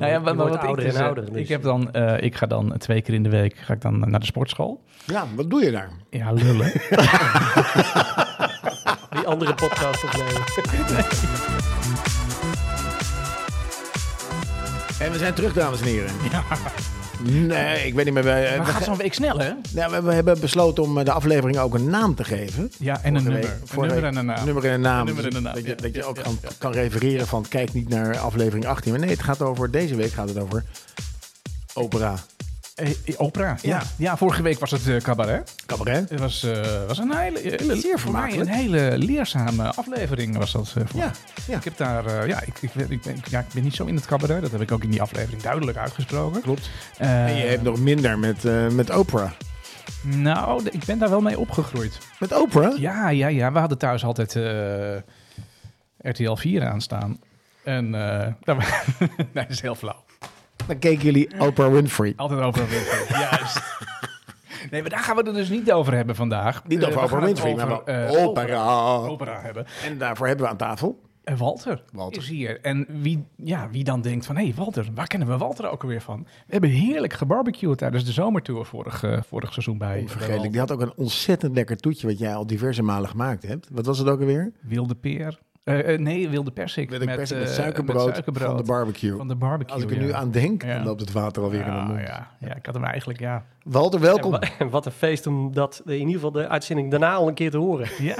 Nou ja, wordt- je maar wordt wat ouder ik, en ouder. eh, dus- ik, heb dan, eh, ik ga dan twee keer in de week ga ik dan naar de sportschool. Ja, wat doe je daar? Ja, lullen. Die andere podcast opnemen. En we zijn terug, dames en heren. Ja. Nee, ik weet niet meer. Wij, Maar we, gaat zo'n week snel, hè? ja, we, we hebben besloten om eh, de aflevering ook een naam te geven. Ja, en een nummer. Een nummer en een naam. nummer en een naam. Een en een naam, Dat je, dat je ook kan, kan refereren van kijk niet naar aflevering 18. Maar nee, het gaat over, deze week gaat het over opera. Eh, eh, opera, ja. Ja. ja. vorige week was het eh, cabaret. Cabaret. Het was, eh, was een hele, hele Zeer voor mij een hele leerzame aflevering was dat. voor Ja, ja. Ik heb daar, ja, ik, ik, ik, ben, ja, ik ben niet zo in het cabaret. Dat heb ik ook in die aflevering duidelijk uitgesproken. Klopt. En je hebt nog minder met, met opera. Nou, ik ben daar wel mee opgegroeid. Met opera? Ja, ja, ja. We hadden thuis altijd RTL 4 aanstaan. En eh dat wa- nee, dat is heel flauw. Dan keken jullie Oprah Winfrey. Altijd over Winfrey. Juist. Nee, maar daar gaan we het dus niet over hebben vandaag. Niet Eh, over gaan Oprah Winfrey, maar over, wel eh, opera. opera hebben. En daarvoor hebben we aan tafel. En Walter, Walter. is hier. En wie, ja, wie dan denkt van, hé hey, Walter, waar kennen we Walter ook alweer van? We hebben heerlijk gebarbecued tijdens de zomertour vorig, eh, vorig seizoen bij, Onvergetelijk. Die had ook een ontzettend lekker toetje wat jij al diverse malen gemaakt hebt. Wat was het ook alweer? Wilde peer. Eh, eh, nee, wilde persik. Met, met, met, eh, suikerbrood, suikerbrood van de barbecue. van de barbecue. Als ik er nu ja. aan denk, Ja. dan loopt het water alweer in de ja, mond. ja, ja, ik had hem eigenlijk, ja. Walter, welkom. En wa- en wat een feest om dat in ieder geval de uitzending daarna al een keer te horen. Ja,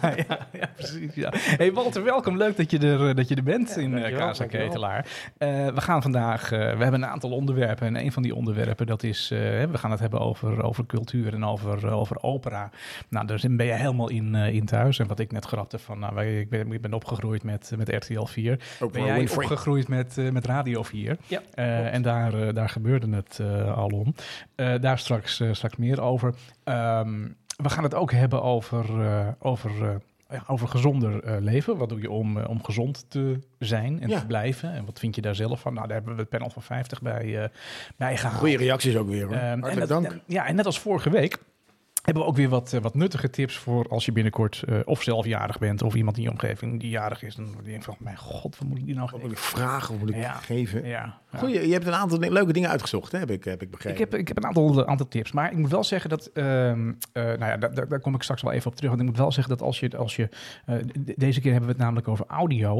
ja, ja, ja, precies. Ja. Hey Walter, welkom. Leuk dat je er, dat je er bent in uh, dankjewel, Kaas en. Ketelaar. Eh, we gaan vandaag, eh, we hebben een aantal onderwerpen. En een van die onderwerpen, dat is, eh, we gaan het hebben over, over cultuur en over, over opera. Nou, daar ben je helemaal in, in thuis. En wat ik net grapte van, nou, wij- ik, ben, ik ben opgegroeid met, met RTL 4. Ook Ben voor jij Winfrey. opgegroeid met, eh, met Radio 4? Ja, Eh, en daar, eh, daar gebeurde het eh, al om. Eh, daar straks, eh, straks meer over. Ehm, we gaan het ook hebben over, eh, over, eh, ja, over gezonder eh, leven. Wat doe je om, eh, om gezond te zijn en Ja. te blijven? En wat vind je daar zelf van? Nou, daar hebben we het panel van 50 bij, eh bij gehaald. Goeie reacties ook weer hoor. En Hartelijk dat- dank. en- ja, en net als vorige week hebben we ook weer wat, eh, wat nuttige tips voor als je binnenkort eh, of zelf jarig bent of iemand in je omgeving die jarig is. Dan denk je van, mijn god, wat moet ik die nou Wat moet geven? ik vragen? Wat moet ik Ja. geven? Ja, ja. Goeie, je hebt een aantal leuke dingen uitgezocht, hè? Heb, ik, heb ik begrepen. Ik heb, ik heb een aantal, aantal tips, maar ik moet wel zeggen dat, ehm, eh, nou ja, daar, daar, kom ik straks wel even op terug. Want ik moet wel zeggen dat als je, als je eh, de- deze keer hebben we het namelijk over audio.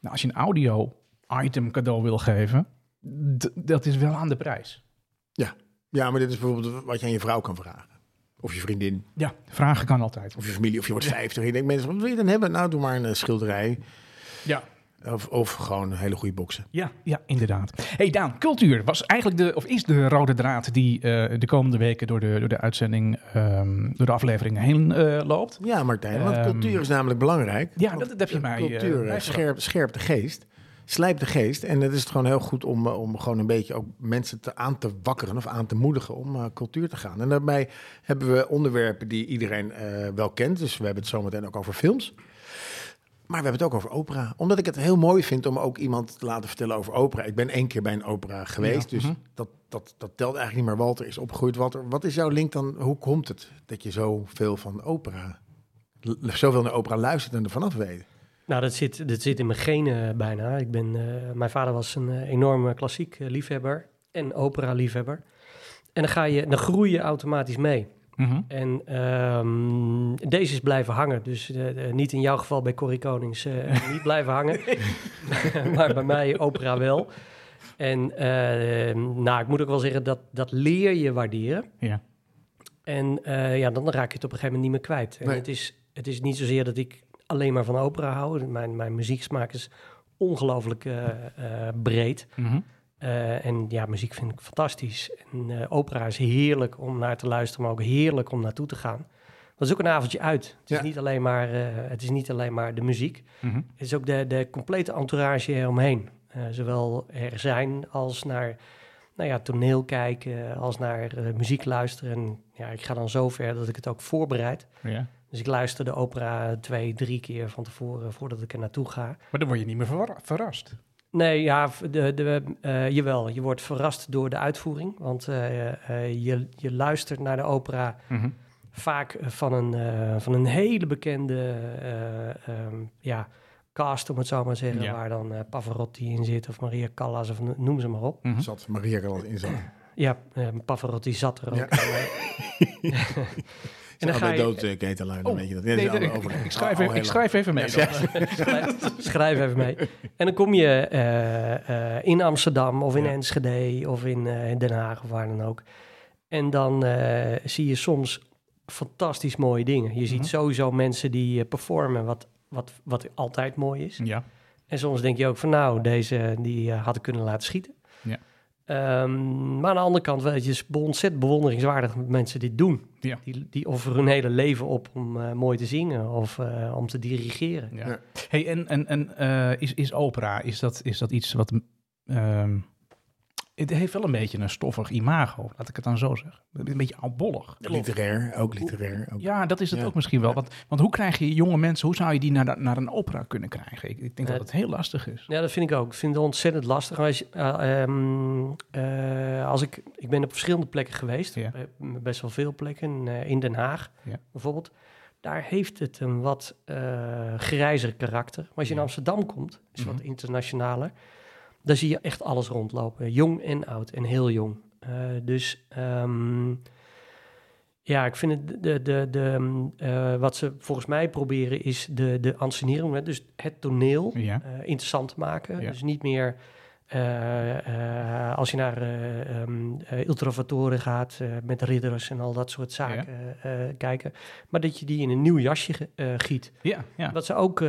Nou, als je een audio item cadeau wil geven, dat is wel aan de prijs. Ja, maar dit is bijvoorbeeld wat je aan je vrouw kan vragen. Of je vriendin, Ja, vragen kan altijd. of je familie, of je wordt 50. Je denkt mensen, wat wil je dan hebben? Nou, doe maar een eh, schilderij. Ja, Of, of gewoon hele goede boksen. ja, ja, inderdaad. Hey Daan, cultuur was eigenlijk de, of is de rode draad die eh, de komende weken door de, door de uitzending, ehm, door de afleveringen heen eh, loopt. Ja, Martijn, want Ehm, cultuur is namelijk belangrijk. ja, dat- dat heb je mij, Cultuur mij scherp, de geest, slijpt de geest. En het is gewoon heel goed om, eh, om gewoon een beetje ook mensen te, aan te wakkeren of aan te moedigen om eh, cultuur te gaan. En daarbij hebben we onderwerpen die iedereen eh, wel kent. Dus we hebben het zometeen ook over films. Maar we hebben het ook over opera. Omdat ik het heel mooi vind om ook iemand te laten vertellen over opera. Ik ben één keer bij een opera geweest, Ja, dus mhm. dat, dat, dat telt eigenlijk niet meer. Walter is opgegroeid. Walter, wat is jouw link dan? Hoe komt het dat je zoveel van opera, l- zoveel naar opera luistert en er vanaf weet? Nou, dat zit, dat zit in mijn genen bijna. Ik ben, eh, mijn vader was een eh, enorme klassiek eh, liefhebber en opera-liefhebber. En dan, ga je, dan groei je automatisch mee. Mhm. En ehm, deze is blijven hangen. Dus niet in jouw geval bij Corrie Konings eh, niet blijven hangen. maar bij mij opera wel. En eh, nou, ik moet ook wel zeggen, dat, dat leer je waarderen. Ja. En eh, ja, dan raak je het op een gegeven moment niet meer kwijt. En Nee. het, is, het is niet zozeer dat ik alleen maar van opera hou. Mijn, mijn muzieksmaak is ongelooflijk eh, eh, breed. Mhm. Eh, en ja, muziek vind ik fantastisch. En opera is heerlijk om naar te luisteren, maar ook heerlijk om naartoe te gaan. Dat is ook een avondje uit. Het is, niet, alleen maar, het is niet alleen maar de muziek. Mhm. Het is ook de, de complete entourage eromheen. Zowel er zijn als naar nou ja, toneel kijken, als naar muziek luisteren. En ja, ik ga dan zo ver dat ik het ook voorbereid. Ja. Dus ik luister de opera twee, drie keer van tevoren voordat ik er naartoe ga. Maar dan word je niet meer verra- verrast. Nee, ja, de, de, eh, jawel. Je wordt verrast door de uitvoering. Want eh, eh, je, je luistert naar de opera Mhm. vaak van een, eh, van een hele bekende eh, ehm, ja, cast, om het zo maar te zeggen, Ja. waar dan eh, Pavarotti in zit of Maria Callas of no- noem ze maar op. Mhm. Zat Maria er al in zat. Ja, eh, Pavarotti zat er ook. Ja. En, dan ga je- dood, uh, Oh, dat. nee, ik, schrijf Al- even, ik schrijf even mee. Ja, schrijf, schrijf even mee. En dan kom je eh, eh, in Amsterdam of in Ja. Enschede of in eh, Den Haag of waar dan ook. En dan eh, zie je soms fantastisch mooie dingen. Je ziet Mhm. sowieso mensen die eh, performen, wat, wat, wat altijd mooi is. Ja, En soms denk je ook van nou, deze die had ik kunnen laten schieten. Ja. Ehm, maar aan de andere kant, weet je, het is ontzettend bewonderingswaardig dat mensen dit doen. Ja. Die, die offeren hun hele leven op om eh, mooi te zingen of eh, om te dirigeren. ja. Ja. Hey, en en, en eh, is, is opera, is dat, is dat iets wat... het heeft wel een beetje een stoffig imago, laat ik het dan zo zeggen. Een beetje oudbollig. Literair, ook literair. Ook. Ja, dat is het Ja. ook misschien wel. Want, want hoe krijg je jonge mensen, hoe zou je die naar, de- naar een opera kunnen krijgen? Ik, ik denk Eh, dat het heel lastig is. Ja, dat vind ik ook. Ik vind het ontzettend lastig. Als, eh, ehm, eh, als ik, ik ben op verschillende plekken geweest, Ja. Eh, best wel veel plekken, eh, in Den Haag Ja. bijvoorbeeld. Daar heeft het een wat eh grijzer karakter. Maar als je in. Amsterdam komt, is wat Mhm. internationaler, dan zie je echt alles rondlopen. Jong en oud en heel jong. Eh, dus ehm, ja, ik vind het de, de, de, mm, eh, wat ze volgens mij proberen is de, de ansenering, hè, dus het toneel Ja, eh, interessant te maken. Ja. Dus niet meer als je naar eh ehm, eh, Ultravatoren gaat met ridders en al dat soort zaken kijken. Maar dat je die in een nieuw jasje giet. ja, ja. Wat ze ook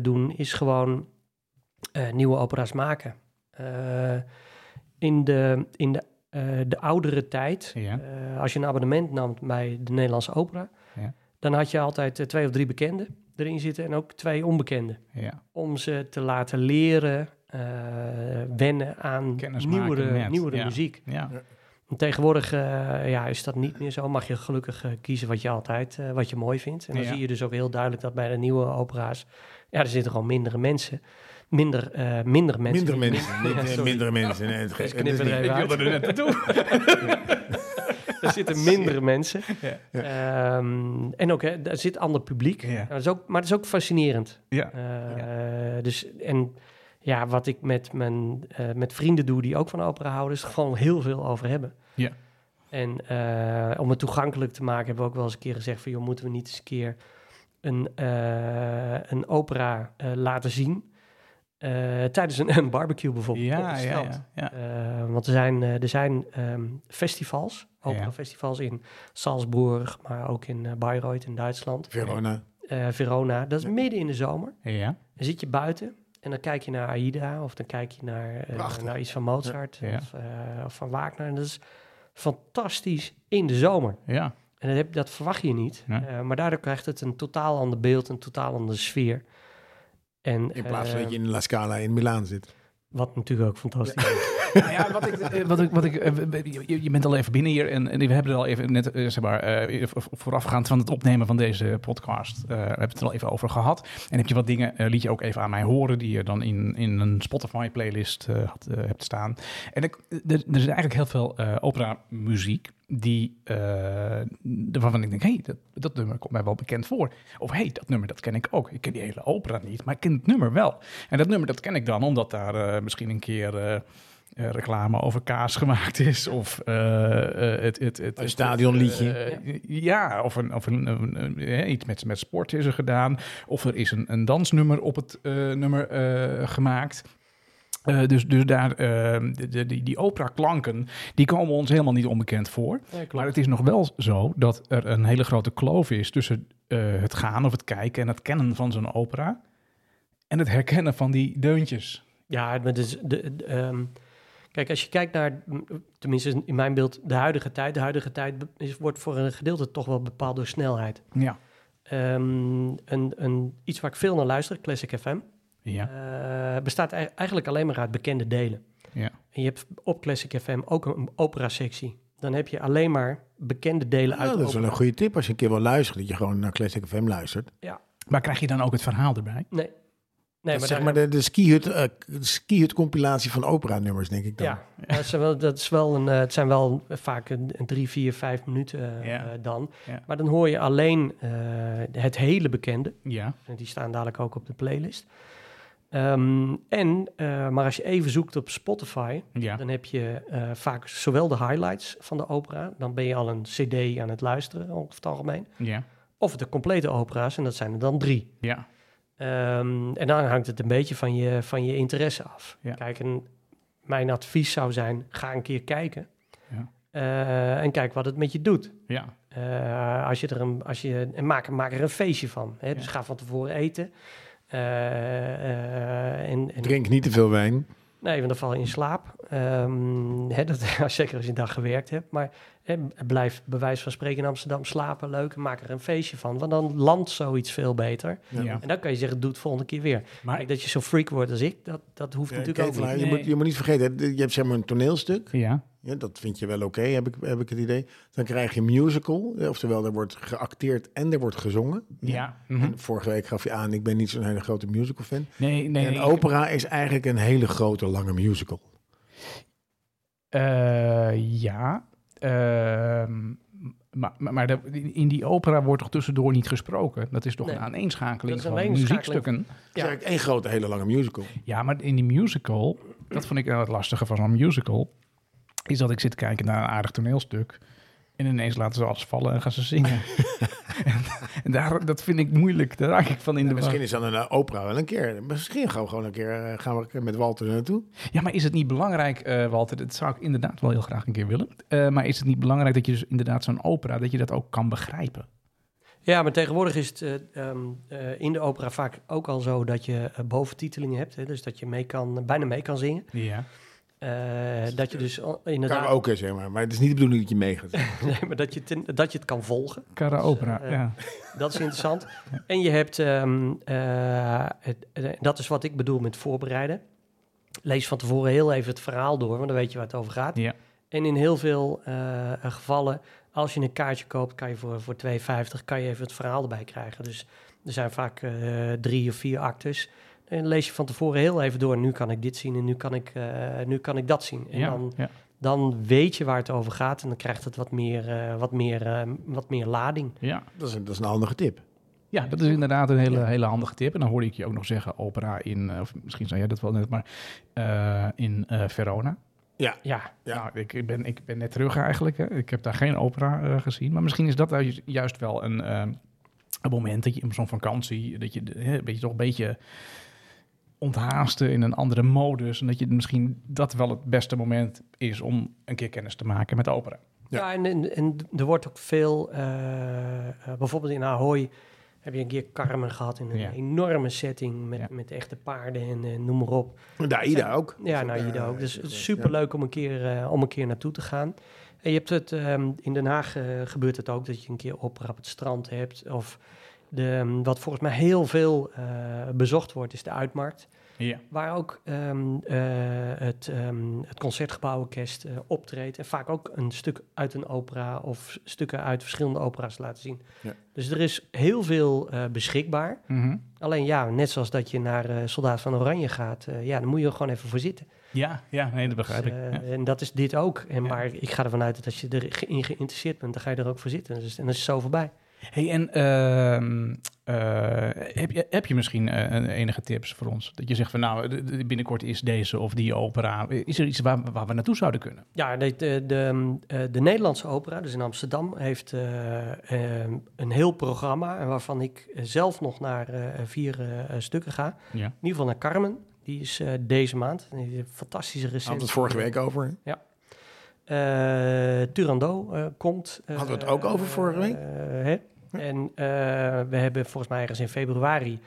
doen is gewoon nieuwe opera's maken. Eh, in de, in de, eh, de oudere tijd, Ja. eh, als je een abonnement nam bij de Nederlandse opera, Ja. dan had je altijd twee of drie bekenden erin zitten en ook twee onbekenden ja. om ze te laten leren wennen aan nieuwere, met, nieuwere muziek. tegenwoordig ja, is dat niet meer zo. Mag je gelukkig kiezen wat je altijd wat je mooi vindt. En dan Ja. zie je dus ook heel duidelijk dat bij de nieuwe opera's... ja, er zitten gewoon mindere mensen. Minder, eh minder mensen. Minder mensen, Ja, mindere mensen. Nee, het, Dus het is knippen er Ik wilde er net naartoe. er zitten mindere mensen. Ja. Ehm, en ook, hè, er zit ander publiek. Ja. Dat is ook, maar het is ook fascinerend. Ja. Eh, Dus, en ja, wat ik met, mijn, eh, met vrienden doe die ook van opera houden, is er gewoon heel veel over hebben. Ja. En eh, om het toegankelijk te maken, hebben we ook wel eens een keer gezegd van, joh, moeten we niet eens een keer een, eh, een opera eh, laten zien eh, tijdens een, een barbecue bijvoorbeeld op Ja, het ja, ja, ja. Eh, want er zijn, eh, er zijn ehm, festivals, opera-festivals in Salzburg, maar ook in Bayreuth in Duitsland. Verona. Eh, Verona, dat is midden in de zomer. Ja. Dan zit je buiten en dan kijk je naar Aida of dan kijk je naar, eh, naar iets van Mozart Ja. Of, eh, of van Wagner. En dat is fantastisch in de zomer. Ja. En dat, heb, dat verwacht je niet. Nee. Eh, maar daardoor krijgt het een totaal ander beeld, een totaal andere sfeer. En, In plaats van eh, dat je in La Scala in Milaan zit. Wat natuurlijk ook fantastisch is. Nou ja, wat ik, eh, wat ik, wat ik, eh, je, bent al even binnen hier en, en we hebben er al even net, eh, zeg maar, vo- voorafgaand van het opnemen van deze podcast, we hebben het er al even over gehad. En heb je wat dingen, liet je ook even aan mij horen, die je dan in, in een Spotify-playlist had, hebt staan. En er, is eigenlijk heel veel opera-muziek die, waarvan ik denk, hey, dat, dat nummer komt mij wel bekend voor. Of hey, dat nummer, dat ken ik ook. Ik ken die hele opera niet, maar ik ken het nummer wel. En dat nummer, dat ken ik dan omdat daar misschien een keer... eh, reclame over kaas gemaakt is. Of eh, het, het, het, Een stadionliedje. ja, of, een, of een, iets met, met sport is er gedaan. Of er is een, een dansnummer op het nummer gemaakt. Dus, dus daar, de, de- die, opera-klanken, die komen ons helemaal niet onbekend voor. Ja. Maar het is nog wel zo dat er een hele grote kloof is tussen het gaan of het kijken en het kennen van zo'n opera. En het herkennen van die deuntjes. Ja, maar dus de, de, ehm, kijk, als je kijkt naar, tenminste in mijn beeld, de huidige tijd. De huidige tijd is, wordt voor een gedeelte toch wel bepaald door snelheid. Ja. Ehm, een, een, iets waar ik veel naar luister, Classic FM, Ja. eh, bestaat ei- eigenlijk alleen maar uit bekende delen. Ja. En je hebt op Classic FM ook een opera-sectie. Dan heb je alleen maar bekende delen uit Nou, dat is wel een goede tip als je een keer wil luisteren. Dat je gewoon naar Classic FM luistert. Maar krijg je dan ook het verhaal erbij? Nee. Nee, dat maar zeg maar de, de skihut, eh, de skihut compilatie van opera-nummers, denk ik dan. Ja, dat is wel, dat is wel een, eh, het zijn wel vaak een, een drie, vier, vijf minuten eh, Ja. eh, dan. Ja. Maar dan hoor je alleen eh, het hele bekende. Ja. En die staan dadelijk ook op de playlist. Ehm, en, eh, maar als je even zoekt op Spotify, Ja. dan heb je eh, vaak zowel de highlights van de opera, dan ben je al een cd aan het luisteren over het algemeen, Ja. of de complete opera's, en dat zijn er dan drie. Ja. Ehm, en dan hangt het een beetje van je, van je interesse af. Ja. Kijk, en mijn advies zou zijn, ga een keer kijken. Ja. Eh, en kijk wat het met je doet. Ja. Eh, als je er een, als je, en maak, er- maak er een feestje van. Hè? Dus ga van tevoren eten. Eh, eh, en, en, Drink niet te veel wijn. Nee, want dan val je in slaap. Ehm, hè, dat, zeker als je een dag gewerkt hebt. Maar hè, blijf bij wijze van spreken in Amsterdam slapen. Leuk. en Maak er een feestje van. Want dan landt zoiets veel beter. Ja. En dan kan je zeggen, doe het volgende keer weer. Maar Kijk, dat je zo freak wordt als ik, dat, dat hoeft Ja, natuurlijk ook niet. je, Nee. moet, je moet niet vergeten, je hebt zeg maar een toneelstuk. ja. Ja, dat vind je wel oké, heb, ik, heb ik het idee. Dan krijg je musical, oftewel er wordt geacteerd en er wordt gezongen. Ja. Mhm. En vorige week gaf je aan, ik ben niet zo'n hele grote musical fan. Nee, nee. en opera is eigenlijk een hele grote, lange musical. Eh, ja. Ehm, maar maar, de- in die opera wordt toch tussendoor niet gesproken? Dat is toch Nee. een aaneenschakeling Dat is een van muziekstukken? Het is Ja. eigenlijk één grote, hele lange musical. Ja, maar in die musical, dat vond ik nou het lastige van zo'n musical, is dat ik zit kijken naar een aardig toneelstuk en ineens laten ze alles vallen en gaan ze zingen. en en daar, dat vind ik moeilijk, daar raak ik van in de misschien is dan een eh, opera wel een keer. Misschien gaan we gewoon een keer eh, gaan we met Walter er naartoe. Ja, maar is het niet belangrijk, eh, Walter, dat zou ik inderdaad wel heel graag een keer willen, Eh, maar is het niet belangrijk dat je dus inderdaad zo'n opera, dat je dat ook kan begrijpen? Ja, maar tegenwoordig is het eh, ehm, eh, in de opera vaak ook al zo dat je boventitelingen hebt. Hè? Dus dat je mee kan, bijna mee kan zingen. Ja. Eh, dat je dus al- inderdaad... Karaoke, zeg maar. Maar het is niet de bedoeling dat je meegaat. Nee, maar dat je, het, dat je het kan volgen. Karaopera, eh, ja. Dat is interessant. En je hebt, ehm, eh, het- eh, dat is wat ik bedoel met voorbereiden. Lees van tevoren heel even het verhaal door, want dan weet je waar het over gaat. Ja. En in heel veel eh, gevallen, als je een kaartje koopt, kan je voor, voor 2,50 kan je even het verhaal erbij krijgen. Dus er zijn vaak eh, drie of vier actes. En lees je van tevoren heel even door. Nu kan ik dit zien en nu kan ik, eh, nu kan ik dat zien. En ja, dan, ja. dan weet je waar het over gaat en dan krijgt het wat meer, eh, wat meer, eh, wat meer lading. ja. Dat is een, dat is een handige tip. Ja, dat is inderdaad een hele, hele handige tip. En dan hoorde ik je ook nog zeggen, opera in, of misschien zei jij dat wel net, maar eh, in eh, Verona. Ja, Ja. Nou, ik ben, ik ben net terug eigenlijk. Hè. Ik heb daar geen opera eh, gezien. Maar misschien is dat ju- juist wel een, een moment dat je op zo'n vakantie, dat je hè, een beetje, toch een beetje onthaasten in een andere modus. En dat je misschien dat wel het beste moment is om een keer kennis te maken met opera. Ja. Ja, en, en, en er wordt ook veel, eh, eh, bijvoorbeeld in Ahoy heb je een keer Carmen gehad in een Ja. enorme setting met, Ja. met echte paarden en eh, noem maar op. De AIDA ook. Ja, nou, hier ook. Dus het is ja. superleuk om, een keer, eh, om een keer naartoe te gaan. En je hebt het, ehm, in Den Haag gebeurt het ook dat je een keer opera op het strand hebt. Of de, ehm, wat volgens mij heel veel eh, bezocht wordt, is de Uitmarkt. Ja. Waar ook ehm, eh, het, ehm, het Concertgebouworkest eh, optreedt. En vaak ook een stuk uit een opera of stukken uit verschillende opera's laten zien. Ja. Dus er is heel veel beschikbaar. Mhm. Alleen ja, net zoals dat je naar Soldaat van Oranje gaat, ja, dan moet je er gewoon even voor zitten. ja, ja, nee, dat begrijp Dus, ik. Ja. En dat is dit ook. En. Maar ik ga ervan uit dat als je erin geïnteresseerd bent, dan ga je er ook voor zitten. Dus, en dan is zo voorbij. Hey, en ehm, eh, heb, je, heb je misschien eh, enige tips voor ons? Dat je zegt van nou, binnenkort is deze of die opera. Is er iets waar, waar we naartoe zouden kunnen? Ja, de, de, de, eh, de Nederlandse opera, dus in Amsterdam, heeft eh, eh, een heel programma. En waarvan ik zelf nog naar vier stukken ga. In Ja. ieder geval naar Carmen. Die is eh, deze maand. Die heeft een fantastische recensie. we het vorige week over. Eh, Turandot eh, komt. eh, Hadden we het ook over vorige week? eh, hè? En eh, we hebben volgens mij ergens in februari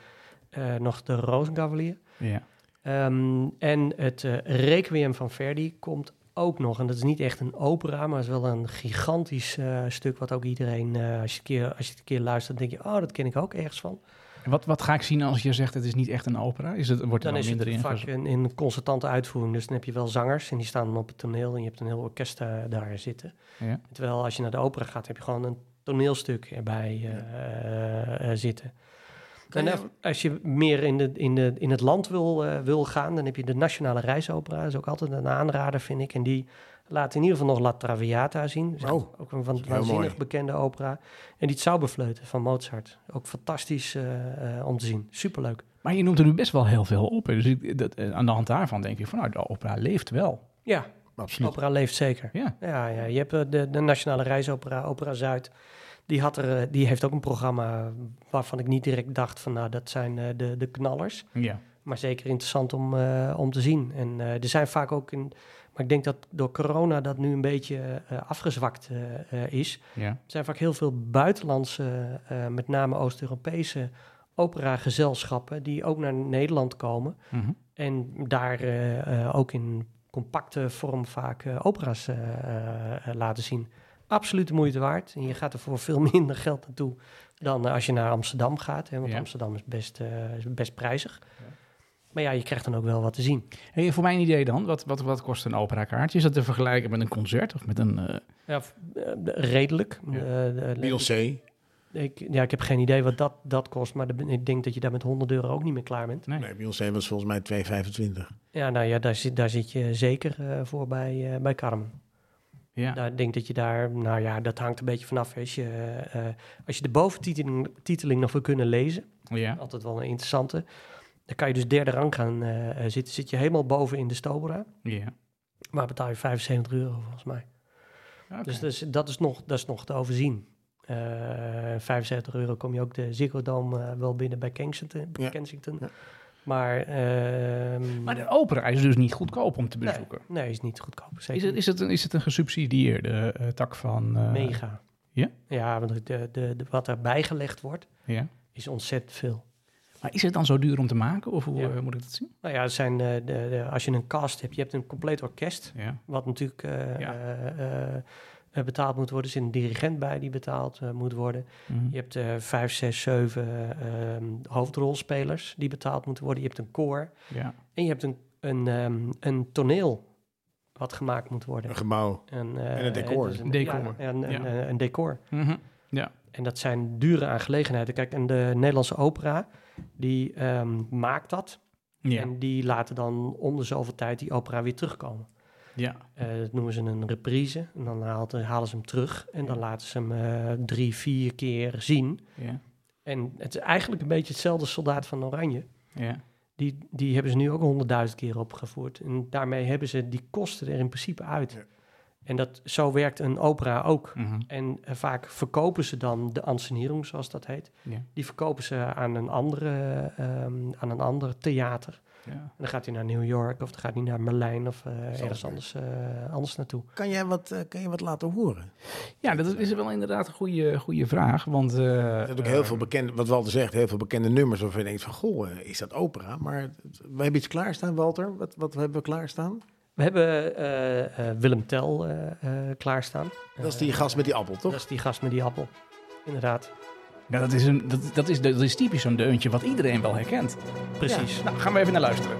eh, nog de Rozenkavalier. Ja. Ehm, en het eh, Requiem van Verdi komt ook nog. En dat is niet echt een opera, maar het is wel een gigantisch eh, stuk... wat ook iedereen, eh, als, je een keer, als je het een keer luistert... denk je, oh, dat ken ik ook ergens van. En wat, wat ga ik zien als je zegt het is niet echt een opera? Is het, wordt er Dan dan, is minder het in? vaak in een concertante uitvoering. Dus dan heb je wel zangers en die staan dan op het toneel... en je hebt een heel orkest daar zitten. Ja. Terwijl als je naar de opera gaat, heb je gewoon een toneelstuk erbij eh, eh, zitten. Kan En als je meer in, de, in, de, in het land wil, eh, wil gaan, dan heb je de Nationale Reisopera. Dat is ook altijd een aanrader, vind ik. En die laat in ieder geval nog La Traviata zien. Oh, ook een van, waanzinnig mooi. bekende opera. En die Zauberfleuten van Mozart. Ook fantastisch eh, eh, om te zien. Superleuk. Maar je noemt er nu best wel heel veel op. hè. Dus ik, dat, eh, aan de hand daarvan denk ik van, nou, de opera leeft wel. Ja, Absoluut. opera leeft zeker. Ja, Ja, ja je hebt de, de Nationale Reisopera, Opera Zuid. Die, had er, die heeft ook een programma waarvan ik niet direct dacht van, nou, dat zijn de, de knallers. ja. Maar zeker interessant om, om te zien. En er zijn vaak ook in. Maar ik denk dat door corona dat nu een beetje eh, afgezwakt eh, eh, is. ja. Er zijn vaak heel veel buitenlandse, met name Oost-Europese operagezelschappen die ook naar Nederland komen. Mhm. En daar ook in compacte vorm vaak opera's laten zien. Absoluut de moeite waard. En je gaat er voor veel minder geld naartoe dan als je naar Amsterdam gaat. Hè, want Ja. Amsterdam is best, is best prijzig. Maar ja, je krijgt dan ook wel wat te zien. Hey, voor mijn idee dan, wat, wat, wat kost een operakaartje? Is dat te vergelijken met een concert of met een... eh, Ja, eh, redelijk. Ja. Eh, Beyoncé. ik, ja, ik heb geen idee wat dat, dat kost, maar de- ik denk dat je daar met 100 euro ook niet meer klaar bent. nee. Nee, Beyoncé was volgens mij 2,25. Ja, nou ja, daar zit, daar zit je zeker eh, voor bij, eh, bij Carmen. Ja. Daar denk dat je daar, nou ja, dat hangt een beetje vanaf. Als je, als je de boventiteling titeling nog wil kunnen lezen, ja. altijd wel een interessante, dan kan je dus derde rang gaan eh, eh, zitten. Zit je helemaal boven in de Stobra, Ja. maar betaal je 75 euro volgens mij. Dus dat is, dat, is nog, dat is nog te overzien. Eh 75 euro kom je ook de Ziggo Dome eh, wel binnen bij Kensington. Ja. Kensington. Ja. Maar, ehm, Maar de opera is dus niet goedkoop om te bezoeken. nee, is niet goedkoop. Zeker Is het, is, het een, is het een gesubsidieerde eh, tak van... eh, mega. ja? Ja, want de, de, de, wat er bijgelegd wordt, Ja. is ontzettend veel. Maar is het dan zo duur om te maken of hoe Ja. eh, moet ik dat zien? Nou ja, het zijn, eh, de, de, als je een cast hebt, je hebt een compleet orkest, Ja. wat natuurlijk eh, Ja. eh, eh, betaald moet worden. Er zit een dirigent bij die betaald moet worden. Mhm. Je hebt eh vijf, zes, zeven ehm, hoofdrolspelers die betaald moeten worden. Je hebt een koor. ja. En je hebt een, een, ehm, een toneel wat gemaakt moet worden. Een gebouw. En, eh, En een decor. dus Decor. Ja, een, Ja. Een, een, een decor. Mhm. Ja. En dat zijn dure aangelegenheden. Kijk, en de Nederlandse opera, die ehm, maakt dat. Ja. En die laten dan om de zoveel tijd die opera weer terugkomen. ja. Eh, dat noemen ze een reprise. En dan haalt- halen ze hem terug. En dan laten ze hem eh, drie, vier keer zien. Ja. En het is eigenlijk een beetje hetzelfde soldaat van Oranje. Ja. Die, die hebben ze nu ook honderdduizend keer opgevoerd. En daarmee hebben ze die kosten er in principe uit. Ja. En dat, zo werkt een opera ook. Mhm. En eh, vaak verkopen ze dan de ansenering, zoals dat heet. Die verkopen ze aan een, andere, ehm, aan een ander theater. Ja. En dan gaat hij naar New York of dan gaat hij naar Merlijn of eh, ergens anders, eh, anders naartoe. Kan jij wat, eh, kan je wat laten horen? Ja, dat is wel inderdaad een goede, goede vraag. Want eh, Er zijn ook heel veel bekende, wat Walter zegt, heel veel bekende nummers waarvan je denkt van, goh, is dat opera? Maar we hebben iets klaarstaan, Walter. Wat, wat hebben we klaarstaan? We hebben eh, eh, Willem Tel eh, eh, klaarstaan. Dat is die gast met die appel, toch? Dat is die gast met die appel. Inderdaad, ja, dat, is een, dat, dat, is, dat is typisch zo'n deuntje wat iedereen wel herkent. precies. Nou, gaan we even naar luisteren.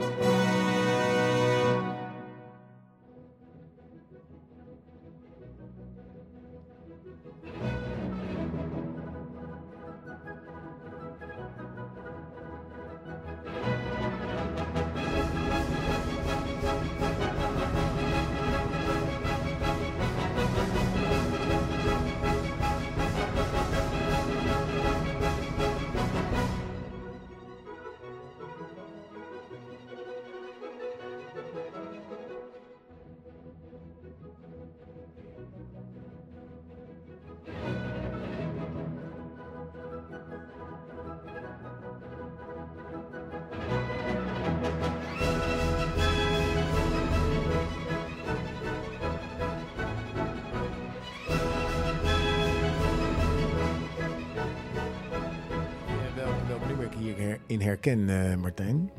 Herken, eh, Martijn?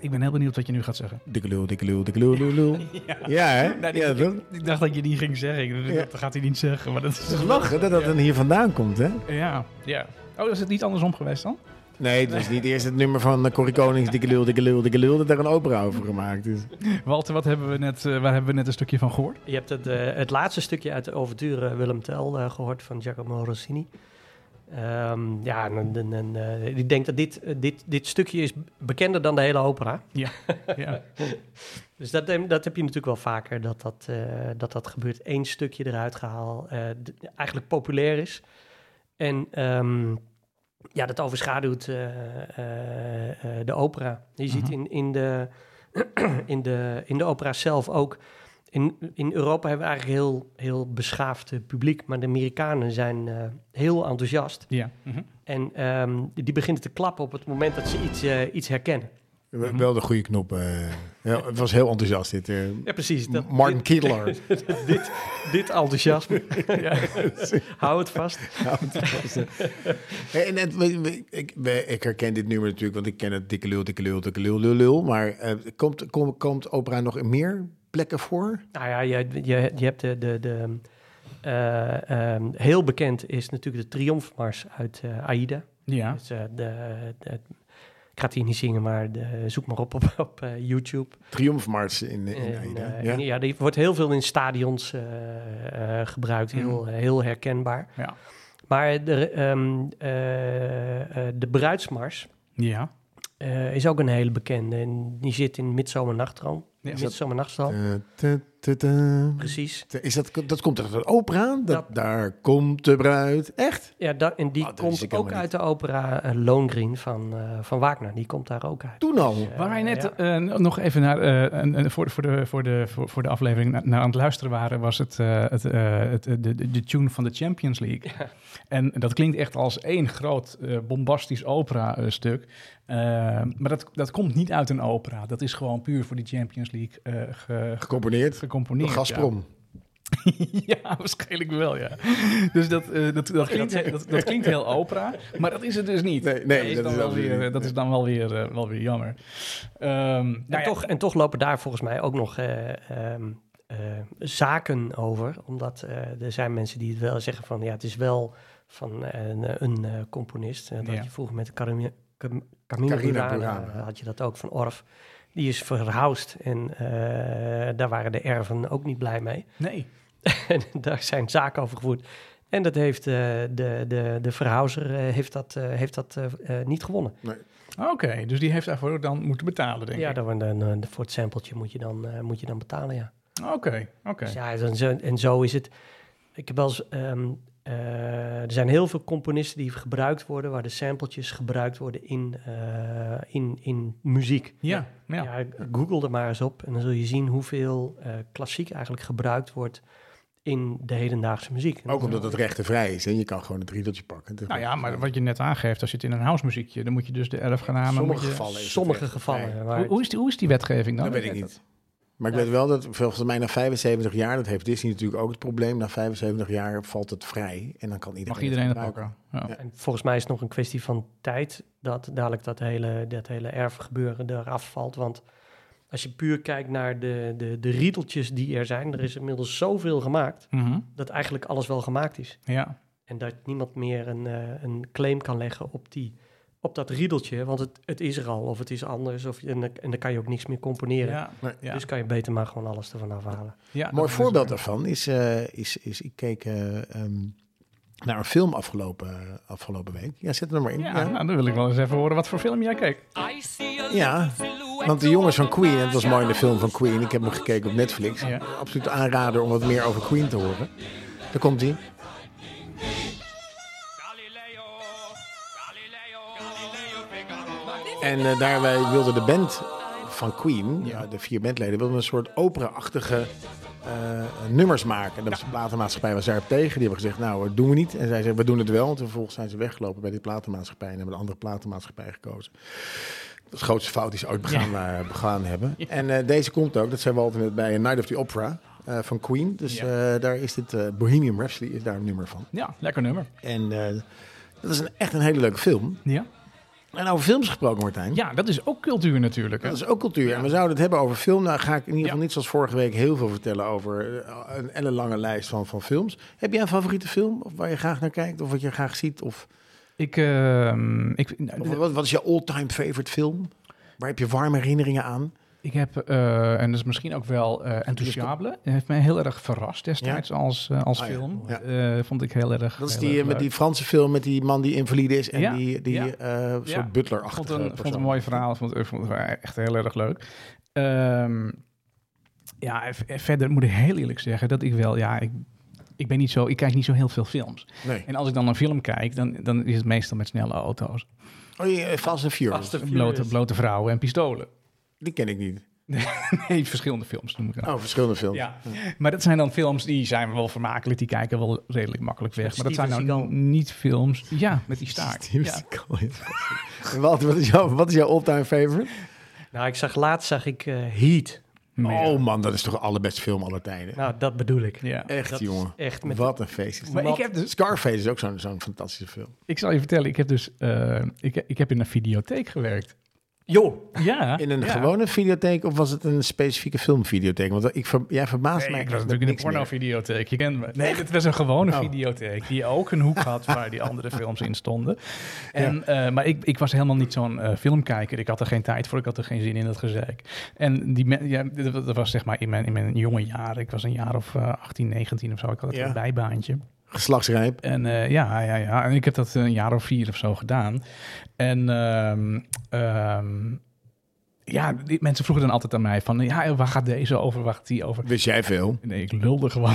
Ik ben heel benieuwd wat je nu gaat zeggen. Dikke lul, dikke lul, dikke lul, lul, lul. Ja, hè? Die- ja? Ik dacht dat je die ging zeggen. Ik dacht, Ja. Dat gaat hij niet zeggen. Maar dat is Het is lachen dat dat dan hier vandaan komt, hè? Ja, ja. Oh, is het niet andersom geweest dan? Nee, dat is niet eerst het nummer van uh, Corrie Konings, dikke lul, dikke lul, dikke lul, dat daar een opera over gemaakt is. Walter, wat hebben we net, eh, waar hebben we net een stukje van gehoord? Je hebt het, eh, het laatste stukje uit de overtuur eh, Willem Tel eh, gehoord van Giacomo Rossini. Ehm, ja, en, en, en, eh, ik denk dat dit, eh, dit, dit stukje is bekender dan de hele opera. Ja. Dus dat, dat heb je natuurlijk wel vaker, dat dat, eh, dat, dat gebeurt. Eén stukje eruit gehaald, eh, eigenlijk populair is. En ehm, ja, dat overschaduwt de opera. Je ziet Mhm. in, in, de, in, de, in de opera zelf ook... In, in Europa hebben we eigenlijk heel, heel beschaafd publiek... maar de Amerikanen zijn eh, heel enthousiast. Ja. Mhm. En ehm, die beginnen te klappen op het moment dat ze iets, eh, iets herkennen. Wel de goede knop. eh. ja, het was heel enthousiast dit. eh. Ja, precies. Dat, Martin Kittler. dit, dit enthousiasme. ja. Hou het vast. Hey, en het, we- we- ik, we- ik herken dit nummer natuurlijk, want ik ken het dikke lul, dikke lul, dikke lul, lul, lul. Maar eh, komt, komt, komt opera nog meer plekken voor? Nou ja, je, je, je hebt de... de, de eh, ehm, heel bekend is natuurlijk de Triomfmars uit eh, Aida. Ja. Dus, eh, de, de- ik ga het hier niet zingen, maar de, zoek maar op op, op eh, YouTube. Triomfmars in, in En, Aida. ja? ja, die wordt heel veel in stadions eh, eh, gebruikt, heel, Mhm. heel herkenbaar. Ja. Maar de, ehm, eh, eh, de bruidsmars Ja. eh, is ook een hele bekende. En die zit in Midsomernachtstroom. Ja, is dat- Eh, precies. Is dat, dat komt uit de opera? Dat, Dat- Daar komt de bruid. Echt? Ja, da- en die Oh, dat komt ook uit de opera uh, Lohengrin van, eh, van Wagner. Die komt daar ook uit. Toen al. Eh, Waar wij net ja. eh, nog even naar, eh, een- een- voor, voor, de, voor, de, voor, voor de aflevering na- naar aan het luisteren waren, was het, eh, het, eh, het, de, de, de tune van de Champions League. En dat klinkt echt als één groot eh, bombastisch opera-stuk. maar dat, dat komt niet uit een opera. Dat is gewoon puur voor die Champions League eh, ge- Gecomponeerd. gecomponeerd. Gazprom. Ja. ja, waarschijnlijk wel, ja. Dus dat, eh, dat, dat, klinkt, he- dat, dat klinkt heel opera, maar dat is het dus niet. Nee, nee, dat, is dat dan is wel weer, niet. dat is dan wel weer, eh, wel weer jammer. Ehm, nou en, ja, toch, en toch lopen daar volgens mij ook nog eh, ehm, eh, zaken over. Omdat eh, er zijn mensen die het wel zeggen van... ja, het is wel van een, een componist. Dat Ja. je vroeger met Burana, Burana. eh, had je dat ook van Orff. Die is verhuisd en eh, daar waren de erven ook niet blij mee. Nee. En daar zijn zaken over gevoerd. En dat heeft eh, de, de, de verhuizer eh, heeft dat, eh, heeft dat niet gewonnen. Oké, dus die heeft daarvoor dan moeten betalen, denk Ja, ik. dan, dan, dan, voor het sampletje moet je dan, eh, moet je dan betalen, ja. Oké, oké. Dus ja, en zo, en zo is het. Ik heb wel eens, ehm, eh, er zijn heel veel componisten die gebruikt worden, waar de sampletjes gebruikt worden in, eh, in, in muziek. Ja, ja. Ja, google er maar eens op en dan zul je zien hoeveel eh, klassiek eigenlijk gebruikt wordt in de hedendaagse muziek. Ook omdat het rechtenvrij is. En je kan gewoon het riedeltje pakken. Nou ja, maar wat je net aangeeft, als je het in een housemuziekje, dan moet je dus de erfgenamen... Sommige moet je- gevallen Sommige gevallen. Hoe, hoe, is die, hoe is die wetgeving dan? Dat weet ik niet. Maar ik Ja. weet wel dat volgens mij na 75 jaar, dat heeft Disney natuurlijk ook het probleem, na 75 jaar valt het vrij en dan kan iedereen Mag iedereen het gebruiken. pakken? Ja. Ja. En volgens mij is het nog een kwestie van tijd dat dadelijk dat hele, dat hele erfgebeuren eraf valt. Want als je puur kijkt naar de, de, de riedeltjes die er zijn, er is inmiddels zoveel gemaakt Mhm. dat eigenlijk alles wel gemaakt is. ja. En dat niemand meer een, eh, een claim kan leggen op, die, op dat riedeltje, want het, het is er al of het is anders. Of, en, dan- en dan kan je ook niks meer componeren. Ja. Dus kan je beter maar gewoon alles ervan afhalen. Ja, Een mooi is voorbeeld daarvan is, eh, is, is ik keek eh, ehm, naar een film afgelopen, afgelopen week. Ja, zet er maar in. Ja, Ja, nou, dan wil ik wel eens even horen wat voor film jij keek. Ja, want de jongens van Queen, en het was mooi in de film van Queen, ik heb hem gekeken op Netflix. Ja. Absoluut aanrader om wat meer over Queen te horen. Daar komt hij. En eh, daarbij wilde de band van Queen, ja, de vier bandleden, wilden een soort opera-achtige eh, nummers maken. En de platenmaatschappij was daarop tegen. Die hebben gezegd, nou, dat doen we niet. En zij zeiden, we doen het wel. En vervolgens zijn ze weggelopen bij die platenmaatschappij en hebben een andere platenmaatschappij gekozen. Dat is de grootste fout die ze ooit begaan, eh, begaan hebben. En deze komt ook, dat zijn we altijd net bij Night of the Opera van Queen. Dus daar is dit, Bohemian Rhapsody is daar een nummer van. Ja, lekker nummer. En dat is een, echt een hele leuke film. Ja. En over films gesproken, Martijn. ja, dat is ook cultuur natuurlijk. Hè? Dat is ook cultuur. En we zouden het hebben over film. Nou ga ik in ieder geval Ja. niet zoals vorige week heel veel vertellen over eh, een ellenlange lijst van, van films. Heb jij een favoriete film? Of waar je graag naar kijkt? Of wat je graag ziet? Of, Ik, ehm, ik, of wat, wat is je all-time favorite film? Waar heb je warme herinneringen aan? Ik heb, eh, en dat is misschien ook wel Enthousiable, Dat heeft mij heel erg verrast destijds als, eh, als Ah, ja. film. Ja. Vond ik heel erg Dat is die, met die Franse film met die man die invalide is en Ja, die, die ja. soort Ja. butler-achtige vond een, vond een mooi verhaal. Vond, ik vond het echt heel erg leuk. Ehm, ja, verder moet ik heel eerlijk zeggen dat ik wel, ja, ik ik ben niet zo, ik kijk niet zo heel veel films. Nee. En als ik dan een film kijk, dan, dan is het meestal met snelle auto's. Oh, je, Fast and Furious. Fast and Blote, blote vrouwen en pistolen. Die ken ik niet. Nee, verschillende films noem ik dat. Oh, verschillende films. Ja, maar dat zijn dan films die zijn wel vermakelijk, die kijken wel redelijk makkelijk weg. Maar dat zijn nou Seagal. niet films. Ja, met die staart. Steven Ja. Seagal, ja. En Walter, wat is jouw, wat is jouw all-time favorite? Nou, ik zag laatst zag ik eh, Heat. Oh man, dat is toch de allerbeste film aller tijden. Nou, dat bedoel ik. Ja. Echt, Dat jongen. echt met Wat een feest. is Maar ik heb dus, Scarface is ook zo'n zo'n fantastische film. ik zal je vertellen, ik heb dus, eh, ik, ik heb in een videotheek gewerkt. Joh, Ja. In een ja. gewone videotheek of was het een specifieke filmvideotheek? Want ik ver, jij verbaast Nee, mij. ik was natuurlijk in een porno-videotheek. Je kent me. Nee, het was een gewone Oh. videotheek die ook een hoek had waar die andere films in stonden. En, eh, maar ik, ik was helemaal niet zo'n eh, filmkijker. Ik had er geen tijd voor. Ik had er geen zin in dat gezeik. En die, ja, dat was zeg maar in mijn, in mijn jonge jaren. Ik was een jaar of eh 18, 19 of zo. Ik had een bijbaantje. Geslachtsrijp. En eh, ja, ja, ja. En ik heb dat een jaar of vier of zo gedaan. En ehm, ehm, ja, die mensen vroegen dan altijd aan mij van... Ja, waar gaat deze over? Waar gaat die over? Wist jij veel? Nee, ik lulde gewoon.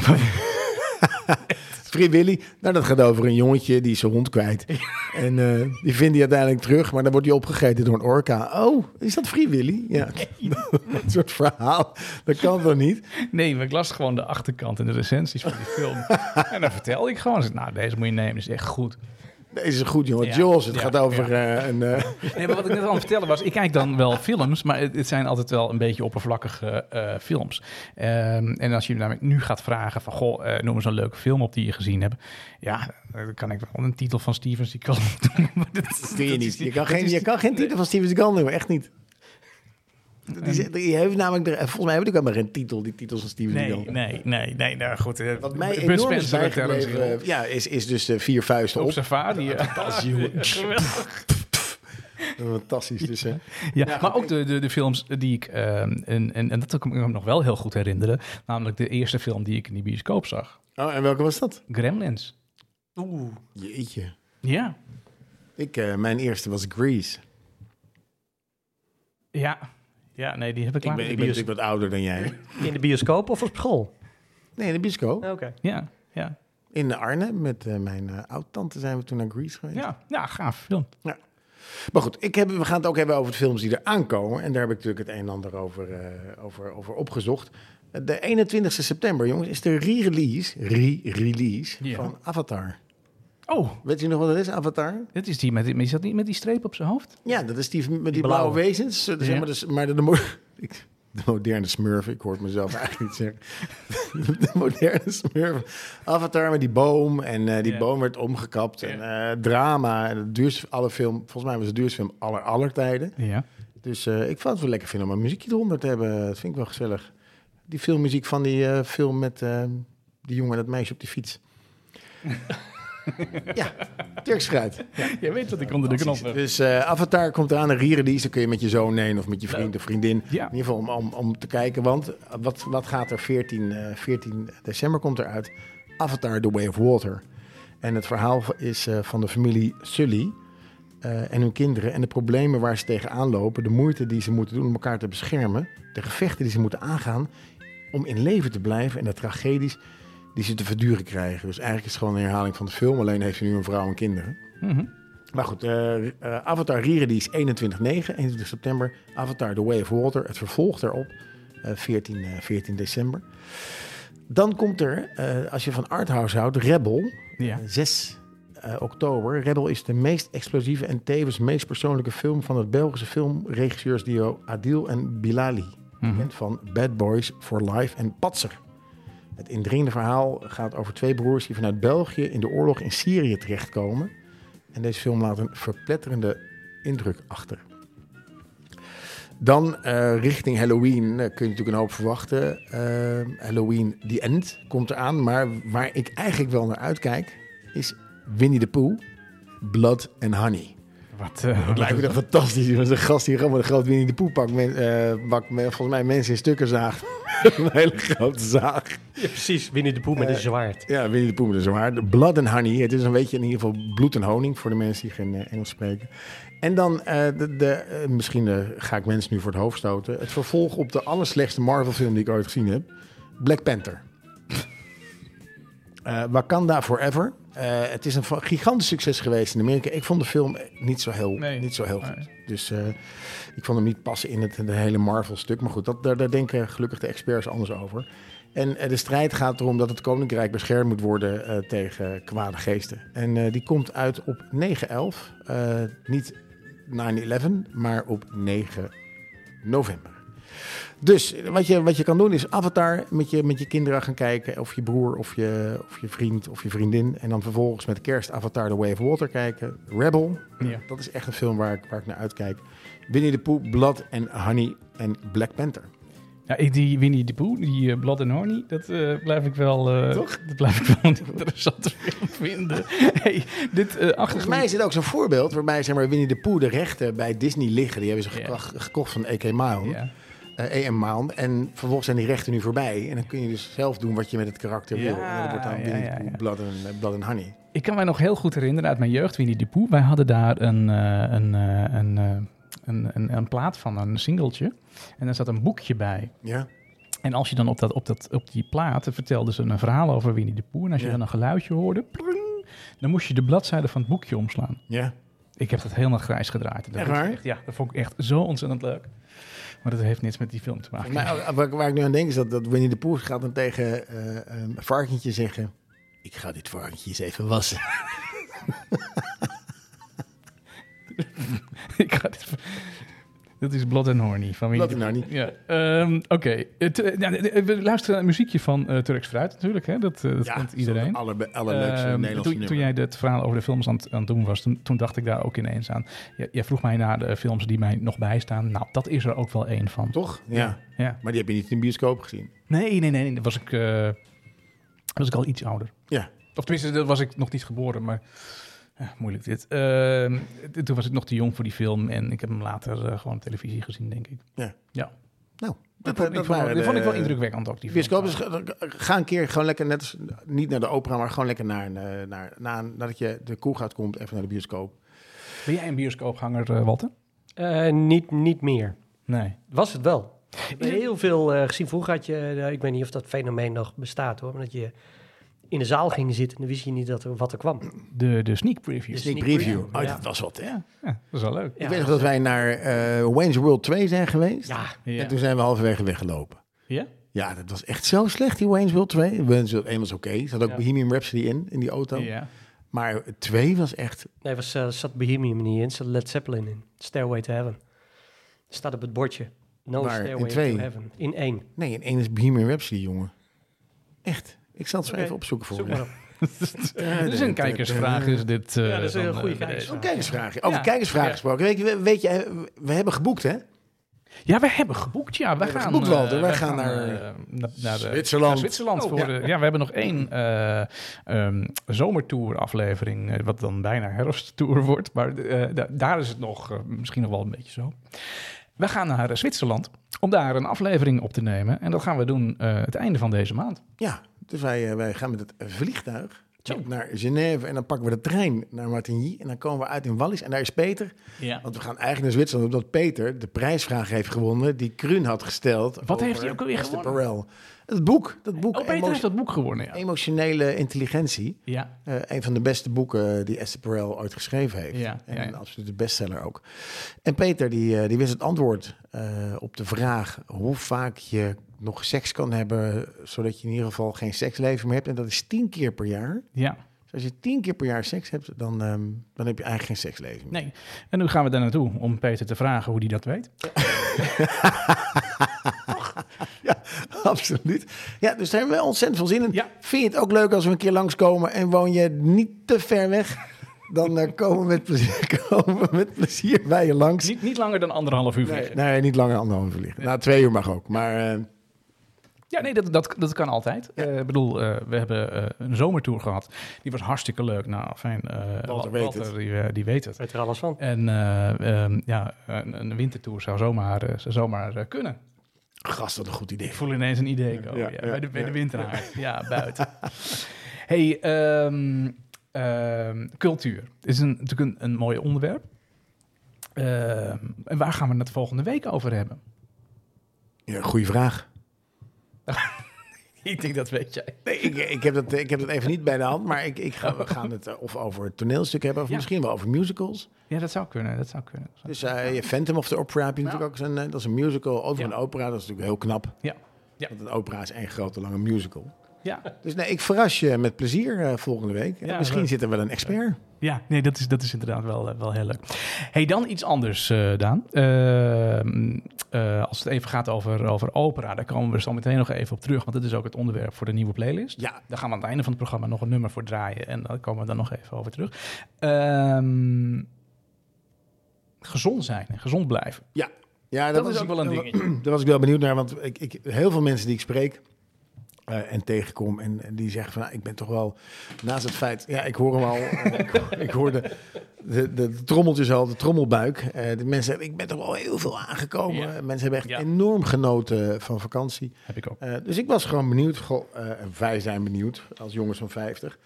Free Willy, nou dat gaat over een jongetje die is zijn hond kwijt. En eh, die vindt hij uiteindelijk terug, maar dan wordt hij opgegeten door een orka. Oh, is dat Free Willy? Ja, dat soort verhaal. Dat kan toch niet? Nee, maar ik las gewoon de achterkant en de recensies van die film. en dan vertelde ik gewoon, nou, deze moet je nemen, is echt goed. Deze is goed, jongen. Ja, Jules, het ja, gaat over eh, een... eh, Nee, maar wat ik net aan het vertellen was, ik kijk dan wel films, maar het, het zijn altijd wel een beetje oppervlakkige eh, films. Ehm, en als je namelijk nu gaat vragen van, goh, noem eens een leuke film op die je gezien hebt. Ja, dan kan ik wel een titel van Steven Seagal doen. maar dat, Dat kun je niet. Je kan geen, je kan geen titel van Steven Seagal noemen, echt niet. Die, die heeft namelijk, de- volgens mij heb ik ook helemaal geen titel, die titels van Steven Nee, Seagal. nee, nee, nee, nou goed. eh, Wat mij enorm is bijgebleven, eh, ja, is, is dus de vier vuisten Op op. safari. ja. geweldig. Fantastisch dus, hè? Ja, Ja, maar goed, ook de, de, de films die ik, ehm, en, en, en dat kan ik me nog wel heel goed herinneren, namelijk de eerste film die ik in die bioscoop zag. Oh, en welke was dat? Gremlins. Oeh. Jeetje. Ja. Ik, eh, mijn eerste was Grease. Ja. Ja, nee, die heb ik Ik ben, ik ben natuurlijk wat ouder dan jij. In de bioscoop of op school? Nee, in de bioscoop. Oké. Ja, ja. In Arnhem met eh, mijn eh oud-tante zijn we toen naar Grease geweest. Ja, ja, gaaf film. Maar goed, ik heb, we gaan het ook hebben over de films die er aankomen. En daar heb ik natuurlijk het een en ander over, eh, over, over opgezocht. De 21 september, jongens, is de re-release, re-release Ja. van Avatar. Oh, Weet je nog wat dat is, Avatar? dit is die met, die- is dat niet met die streep op zijn hoofd? Ja, dat is die met die, Die blauwe. blauwe. wezens. Zeg maar, dus, maar de, de, mo- ik- de moderne smurf, ik hoor het mezelf eigenlijk niet zeggen. De moderne smurf. Avatar met die boom. En eh, die boom werd omgekapt. En eh, drama. En het duurste alle film, volgens mij was het duurste film aller, aller tijden. Ja. Dus eh, ik vond het wel lekker vinden om een muziekje eronder te hebben. Dat vind ik wel gezellig. Die filmmuziek van die film met die jongen en dat meisje op die fiets. ja, Turks fruit. Je weet wat ik onder de knop heb. Dus eh, Avatar komt eraan, een re-release. Dan kun je met je zoon heen of met je vriend of vriendin. Ja. In ieder geval om, om, om te kijken. Want wat, wat gaat er 14, eh, 14 december komt eruit? Avatar The Way of Water. En het verhaal is eh, van de familie Sully eh, en hun kinderen. En de problemen waar ze tegenaan lopen. De moeite die ze moeten doen om elkaar te beschermen. De gevechten die ze moeten aangaan om in leven te blijven. En de tragedies die ze te verduren krijgen. Dus eigenlijk is het gewoon een herhaling van de film. Alleen heeft ze nu een vrouw en kinderen. Mhm. Maar goed, eh, eh, Avatar re-release 21-9, 21 september. Avatar The Way of Water, het vervolg daarop, eh 14, eh, 14 december. Dan komt er, eh, als je van Arthouse houdt, Rebel, Ja. eh, 6 eh, oktober. Rebel is de meest explosieve en tevens meest persoonlijke film van het Belgische filmregisseursduo Adil en Bilali. Bekend van Bad Boys for Life en Patser. Het indringende verhaal gaat over twee broers die vanuit België in de oorlog in Syrië terechtkomen. En deze film laat een verpletterende indruk achter. Dan eh, richting Halloween eh, kun je natuurlijk een hoop verwachten. Eh, Halloween The End komt eraan. Maar waar ik eigenlijk wel naar uitkijk is Winnie the Pooh, Blood and Honey. Wat, eh, Dat lijkt me toch fantastisch. Is een gast die gewoon een groot Winnie de men, eh, bak met, volgens mij mensen in stukken zaagt. een hele grote zaag. Ja, precies. Winnie de Poe met een zwaard. Ja, Winnie de Pooh met een zwaard. De Blood and Honey. Het is een beetje in ieder geval bloed en honing voor de mensen die geen eh, Engels spreken. En dan, eh, de, de, eh, misschien eh, ga ik mensen nu voor het hoofd stoten. Het vervolg op de allerslechtste Marvel film die ik ooit gezien heb. Black Panther. Eh, Wakanda Forever. Eh, het is een gigantisch succes geweest in Amerika. Ik vond de film niet zo heel, Nee. niet zo heel goed. Dus eh, ik vond hem niet passen in het, de hele Marvel-stuk. Maar goed, dat, daar, daar denken gelukkig de experts anders over. En de strijd gaat erom dat het koninkrijk beschermd moet worden tegen kwade geesten. En die komt uit op 9-11. Eh, niet 9-11, maar op 9 november. Dus wat je, wat je kan doen is Avatar met je, met je kinderen gaan kijken. Of je broer, of je, of je vriend, of je vriendin. En dan vervolgens met kerst Avatar The Way of Water kijken. Rebel, Ja. dat is echt een film waar ik, waar ik naar uitkijk. Winnie the Pooh, Blood and Honey en Black Panther. Ja, ik, die Winnie de Pooh, die eh, Blood and Honey, dat eh, blijf ik wel... eh, Toch? Dat blijf ik wel een interessante film vinden. hey, dit eh Volgens mij is dit ook zo'n voorbeeld waarbij zeg maar, Winnie the Pooh de rechten bij Disney liggen. Die hebben ze gekocht, van A.K. Miles. Ja. Eh, EM Maan. En vervolgens zijn die rechten nu voorbij. En dan kun je dus zelf doen wat je met het karakter wil. En dat wordt dan ja, Winnie ja. Blood and, Blood and Honey. Ik kan mij nog heel goed herinneren uit mijn jeugd, Winnie de Pooh. Wij hadden daar een, eh, een, eh, een, eh, een, een, een plaat van, een singeltje. En daar zat een boekje bij. Ja? En als je dan op, dat, op, dat, op die plaat eh, vertelde ze een verhaal over Winnie de Pooh. En als je Ja. dan een geluidje hoorde, pling, dan moest je de bladzijde van het boekje omslaan. Ja. Ik heb dat helemaal grijs gedraaid. Dat Echt vond ik waar? Echt, ja, dat vond ik echt zo ontzettend leuk. Maar dat heeft niets met die film te maken. Maar eh, waar, waar ik nu aan denk is dat, dat Winnie de Pooh gaat dan tegen eh, een varkentje zeggen... Ik ga dit varkentje eens even wassen. ik ga dit... Dat is Blood and Horny van Blood and Pooh. Ja, ehm, Oké. Het, eh, ja, eh, we luisteren naar een muziekje van eh Turks Fruit natuurlijk. Hè? Dat, eh, dat kent iedereen. Het aller, allerleukste Ehm, Nederlandse toen, toen jij het verhaal over de films aan, het- aan het doen was, toen, toen dacht ik daar ook ineens aan. Jij, jij vroeg mij naar de films die mij nog bijstaan. Nou, dat is er ook wel één van. Toch? Ja. Ja. Maar die heb je niet in de bioscoop gezien. Nee, nee, nee. Dan was ik, eh, was ik al iets ouder. Ja. Of tenminste, dat was ik nog niet geboren, maar moeilijk dit. Ehm, toen was ik nog te jong voor die film en ik heb hem later eh, gewoon op televisie gezien, denk ik. Ja. Ja. Nou, Dat, dat, vond, ik vond, waren dat vond ik wel indrukwekkend ook, die film. Bioscoop, dus ga- een keer gewoon lekker, net niet naar de opera, maar gewoon lekker naar, naar, naar, naar nadat je de koel gaat komt, even naar de bioscoop. Ben jij een bioscoopganger, eh, Walter? Eh, niet, niet meer. Nee. Was het wel. Ik heb heel veel eh, gezien. Vroeger had je, eh, ik weet niet of dat fenomeen nog bestaat hoor, maar dat je in de zaal ging zitten en dan wist je niet dat er, wat er kwam. De, de sneak preview. De sneak preview. Oh, ja. dat was wat, hè? Ja, dat is wel leuk. Ja. Ik weet nog dat wij naar eh Wayne's World 2 zijn geweest. Ja, Ja. En toen zijn we halverwege weggelopen. Ja? Ja, dat was echt zo slecht, die Wayne's World 2. Wayne's World 1 was oké. Er zat ook Ja. Bohemian Rhapsody in, in die auto. Ja. Maar 2 was echt... nee, was, eh, zat Bohemian niet in, zat Led Zeppelin in. Stairway to Heaven. Staat op het bordje. No Waar? In Stairway twee? to Heaven. In één. Nee, in één is Bohemian Rhapsody, jongen. Echt. Ik zal het zo even opzoeken voor Zoek je. maar op. Is een kijkersvraag, is dit. eh, Ja, dat is een goede eh, kijkersvraag. Een kijkersvraag. Over Ja. kijkersvragen Ja. gesproken. Weet je, weet je, we hebben geboekt, hè? Ja, we hebben geboekt. Ja, we gaan, geboekt, Walter. eh, Wij wij gaan naar- eh, naar, naar de- Zwitserland. naar Zwitserland Oh, voor ja. de- ja, we hebben nog één eh ehm, zomertour aflevering, eh, wat dan bijna herfsttour wordt. Maar eh, da- daar is het nog, eh, misschien nog wel een beetje zo. We gaan naar eh, Zwitserland om daar een aflevering op te nemen. En dat gaan we doen eh, het einde van deze maand. Ja, dus wij, eh, wij gaan met het vliegtuig naar Genève en dan pakken we de trein naar Martigny en dan komen we uit in Wallis en daar is Peter. Ja. Want we gaan eigenlijk naar Zwitserland omdat Peter de prijsvraag heeft gewonnen die Kruun had gesteld. Wat heeft hij ook alweer gewonnen? Perel. Het boek, dat boek Oh, Peter heeft dat boek gewonnen, ja. Emotionele Intelligentie. Ja, Eh, een van de beste boeken die Esther Perel ooit geschreven heeft. Ja, en ja, ja. een absolute bestseller ook. En Peter die, eh, die wist het antwoord op de vraag hoe vaak je nog seks kan hebben, zodat je in ieder geval geen seksleven meer hebt. En dat is tien keer per jaar. ja. Dus als je tien keer per jaar seks hebt, dan, ehm, dan heb je eigenlijk geen seksleven meer. Nee. En nu gaan we daar naartoe om Peter te vragen hoe hij dat weet. Absoluut. Ja, dus daar hebben we ontzettend veel zin in. Ja. Vind je het ook leuk als we een keer langskomen en woon je niet te ver weg? Dan eh, komen, we met plezier, komen we met plezier bij je langs. Niet, niet langer dan anderhalf uur vliegen. nee, niet langer anderhalf uur vliegen. Nou, twee uur mag ook. Maar eh, Ja, nee, dat, dat, dat kan altijd. Eh, Ik bedoel, eh, we hebben eh, een zomertour gehad. Die was hartstikke leuk. Nou, fijn. Walter Wa- weet het. Die, die weet het. Weet er alles van. En eh, ehm, ja, een, een wintertour zou zomaar, zou zomaar kunnen. gast, wat een goed idee. Ik voel ineens een idee komen. Ja, bij de, bij de ja. buiten. hey, ehm, ehm, cultuur. is een, natuurlijk een, een mooi onderwerp. En waar gaan we het volgende week over hebben? Ja, goeie vraag. ik denk dat weet jij. Nee, ik, ik, heb dat, ik heb dat even niet bij de hand, maar ik, ik ga, we gaan het eh, of over het toneelstuk hebben, of Ja. misschien wel over musicals. Ja, dat zou kunnen. Dat zou kunnen. Dus eh, je Phantom of the Opera heb je natuurlijk ook zo'n, eh, dat is een musical over Ja. een opera. Dat is natuurlijk heel knap. Ja. Ja. Want een opera is één grote lange musical. Ja, Dus nee, ik verras je met plezier eh, volgende week. Ja, misschien zit er wel een expert. ja nee, dat is, dat is inderdaad wel, eh, wel heel leuk. hey, dan iets anders, eh, Daan. Ehm, eh, als het even gaat over, over opera, daar komen we zo meteen nog even op terug. Want dat is ook het onderwerp voor de nieuwe playlist. Ja, Daar gaan we aan het einde van het programma nog een nummer voor draaien. En daar komen we dan nog even over terug. Ehm, gezond zijn en gezond blijven. ja. ja Dat was is ook ik- wel een dingetje. Daar was ik wel benieuwd naar, want ik, ik, heel veel mensen die ik spreek eh, en tegenkom en, en die zeggen van, nou, ik ben toch wel naast het feit, ja, ik hoor hem al, eh, ik, ik hoor de, de, de trommeltjes al, de trommelbuik. Eh, de mensen zeggen, ik ben toch wel heel veel aangekomen. Ja. Mensen hebben echt Ja. enorm genoten van vakantie. Heb ik ook. Dus ik was gewoon benieuwd, goh, wij zijn benieuwd als jongens van 50.